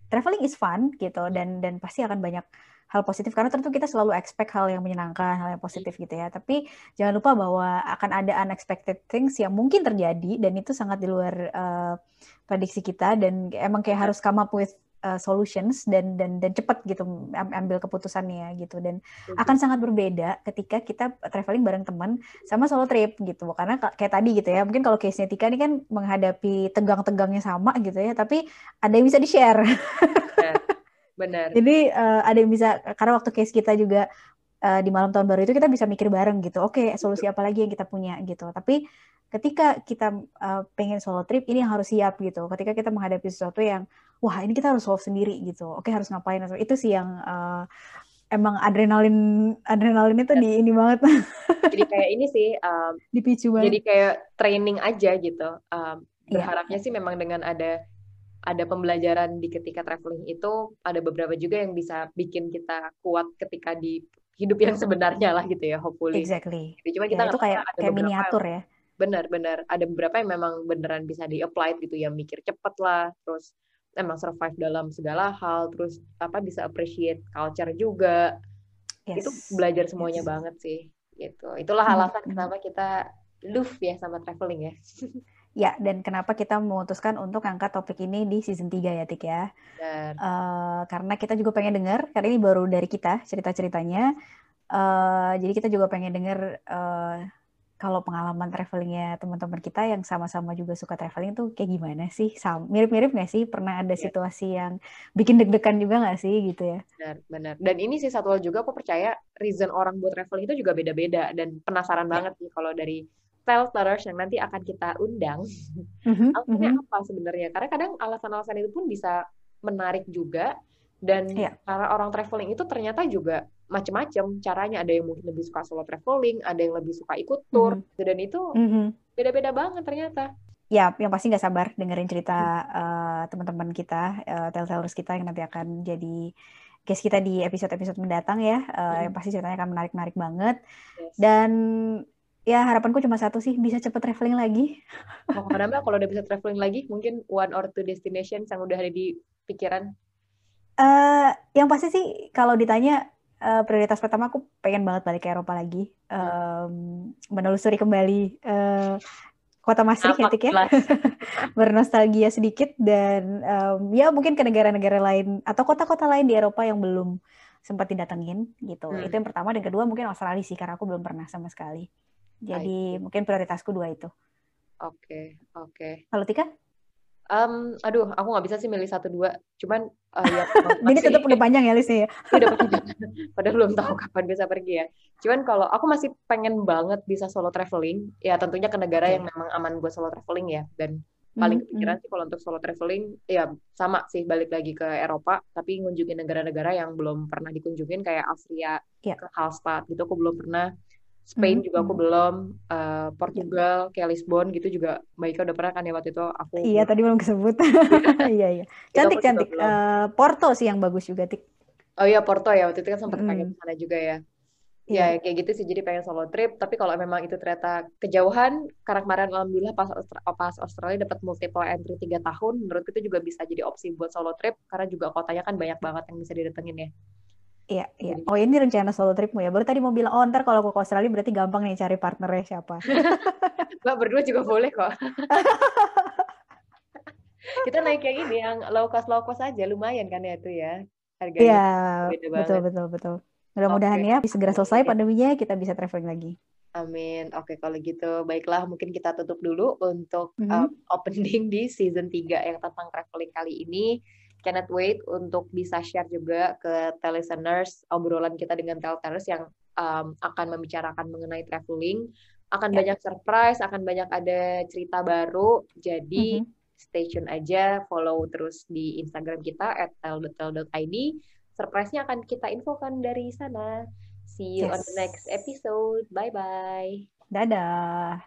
traveling is fun gitu dan dan pasti akan banyak hal positif karena tentu kita selalu expect hal yang menyenangkan, hal yang positif gitu ya. Tapi jangan lupa bahwa akan ada unexpected things yang mungkin terjadi dan itu sangat di luar eh, prediksi kita dan emang kayak harus come up with uh, solutions dan dan dan cepat gitu am- ambil keputusannya gitu. Dan Setuju. akan sangat berbeda ketika kita traveling bareng teman sama solo trip gitu. Karena ka- kayak tadi gitu ya mungkin kalau case-nya Tika ini kan menghadapi tegang-tegangnya sama gitu ya tapi ada yang bisa di-share. *laughs* Benar. jadi eh, ada yang bisa karena waktu case kita juga eh, di malam tahun baru itu kita bisa mikir bareng gitu. Oke solusi apa lagi yang kita punya gitu. Tapi ketika kita eh, pengen solo trip ini yang harus siap gitu. Ketika kita menghadapi sesuatu yang wah ini kita harus solve sendiri gitu. Oke harus ngapain? Itu sih yang eh, emang adrenalin adrenalin itu di ini banget. Jadi kayak ini sih, um, *laughs* dipicu jadi banget kayak training aja gitu. Um, Iya. berharapnya sih memang dengan ada ada pembelajaran di ketika traveling itu ada beberapa juga yang bisa bikin kita kuat ketika di hidup yang sebenarnya lah gitu ya, hopefully. exactly. Jadi cuma ya kita itu nggak tahu kayak ada kayak miniatur ya. Benar-benar ada beberapa yang memang beneran bisa di-apply gitu ya, mikir cepet lah, terus emang survive dalam segala hal, terus apa bisa appreciate culture juga. yes Itu belajar semuanya yes. banget sih gitu. Itulah alasan mhm. kenapa kita love ya sama traveling ya. *laughs* Ya, dan kenapa kita memutuskan untuk angkat topik ini di season 3 ya, Tik ya. Eh, karena kita juga pengen dengar, karena ini baru dari kita cerita-ceritanya. Eh, jadi kita juga pengen dengar eh, kalau pengalaman travelingnya teman-teman kita yang sama-sama juga suka traveling tuh kayak gimana sih? Mirip-mirip nggak sih? Pernah ada Iya. situasi yang bikin deg-degan juga nggak sih gitu ya? benar, benar. Dan ini sih satu hal juga aku percaya reason orang buat traveling itu juga beda-beda dan penasaran Ya. banget nih kalau dari travelers yang nanti akan kita undang Mhm, alasannya mhm. apa sebenarnya? Karena kadang alasan-alasan itu pun bisa menarik juga dan Iya. cara orang traveling itu ternyata juga macam-macam caranya. Ada yang mungkin lebih suka solo traveling, ada yang lebih suka ikut tour, Mhm, dan itu mhm. beda-beda banget ternyata. Ya, yang pasti nggak sabar dengerin cerita eh, teman-teman kita, eh, telltellers kita yang nanti akan jadi guest kita di episode-episode mendatang ya. Eh, yang Mm, pasti ceritanya akan menarik-menarik banget. yes. Dan ya harapanku cuma satu sih, bisa cepet traveling lagi. Mau ke mana Mbak? Kalau udah bisa traveling lagi, mungkin one or two destinations yang udah ada di pikiran. Eh yang pasti sih kalau ditanya eh, prioritas pertama aku pengen banget balik ke Eropa lagi. Em, menelusuri kembali eh, kota Maastricht ya, Tik ya. *laughs* bernostalgia sedikit dan em, ya mungkin ke negara-negara lain atau kota-kota lain di Eropa yang belum sempat didatengin gitu. Hmm. Itu yang pertama dan kedua mungkin Australia sih karena aku belum pernah sama sekali. Jadi mungkin prioritasku dua itu. Oke, oke. Kalau Tika? Em, aduh, aku nggak bisa sih milih satu dua. Cuman eh, ya *laughs* Ini tetap udah panjang ya listnya ya. Ini *laughs* udah panjang. Padahal belum tahu kapan bisa pergi ya. Cuman kalau aku masih pengen banget bisa solo traveling, ya tentunya ke negara yang memang aman buat solo traveling ya. Dan paling Mhm, kepikiran mhm. sih kalau untuk solo traveling, ya sama sih balik lagi ke Eropa, tapi ngunjungin negara-negara yang belum pernah dikunjungin kayak Austria, Iya. ke Hallstatt gitu aku belum pernah. Spain Mhm, juga aku belum, eh, Ya. Portugal, kayak Lisbon gitu juga. Mbak Ika udah pernah kan ya waktu itu aku Iya, tadi belum kesebut. Iya, *laughs* iya. Aku Cantik, cantik. Eh, Porto sih yang bagus juga, Tik. Oh iya Porto ya waktu itu kan sempat pengen Mm-mm. ke sana juga ya. Iya. Ya kayak gitu sih jadi pengen solo trip. Tapi kalau memang itu ternyata kejauhan, karena kemarin alhamdulillah pas Austra- pas Australia dapat multiple entry tiga tahun, menurut itu juga bisa jadi opsi buat solo trip karena juga kotanya kan banyak banget yang bisa didatengin ya. Iya, iya. Oh ini rencana solo tripmu ya? Baru tadi mau bilang, oh ntar kalau aku ke Australia berarti gampang nih cari partnernya siapa. *laughs* Mbak berdua juga boleh kok. *laughs* Kita naik yang ini, yang low cost low cost aja, lumayan kan ya itu ya harganya. Iya, betul betul betul. Mudah-mudahan okay. ya segera selesai pandeminya kita bisa traveling lagi. Amin. Oke, kalau gitu baiklah mungkin kita tutup dulu untuk mm -hmm. um, opening di season 3 yang tentang traveling kali ini cannot wait untuk bisa share juga ke teleseners obrolan kita dengan teleseners yang um, akan membicarakan mengenai traveling. Akan ya. banyak surprise, akan banyak ada cerita baru. Jadi mm -hmm. stay tune aja, follow terus di Instagram kita at @tel.tel.id. Surprise-nya akan kita infokan dari sana. See you yes. on the next episode. Bye-bye. Dadah.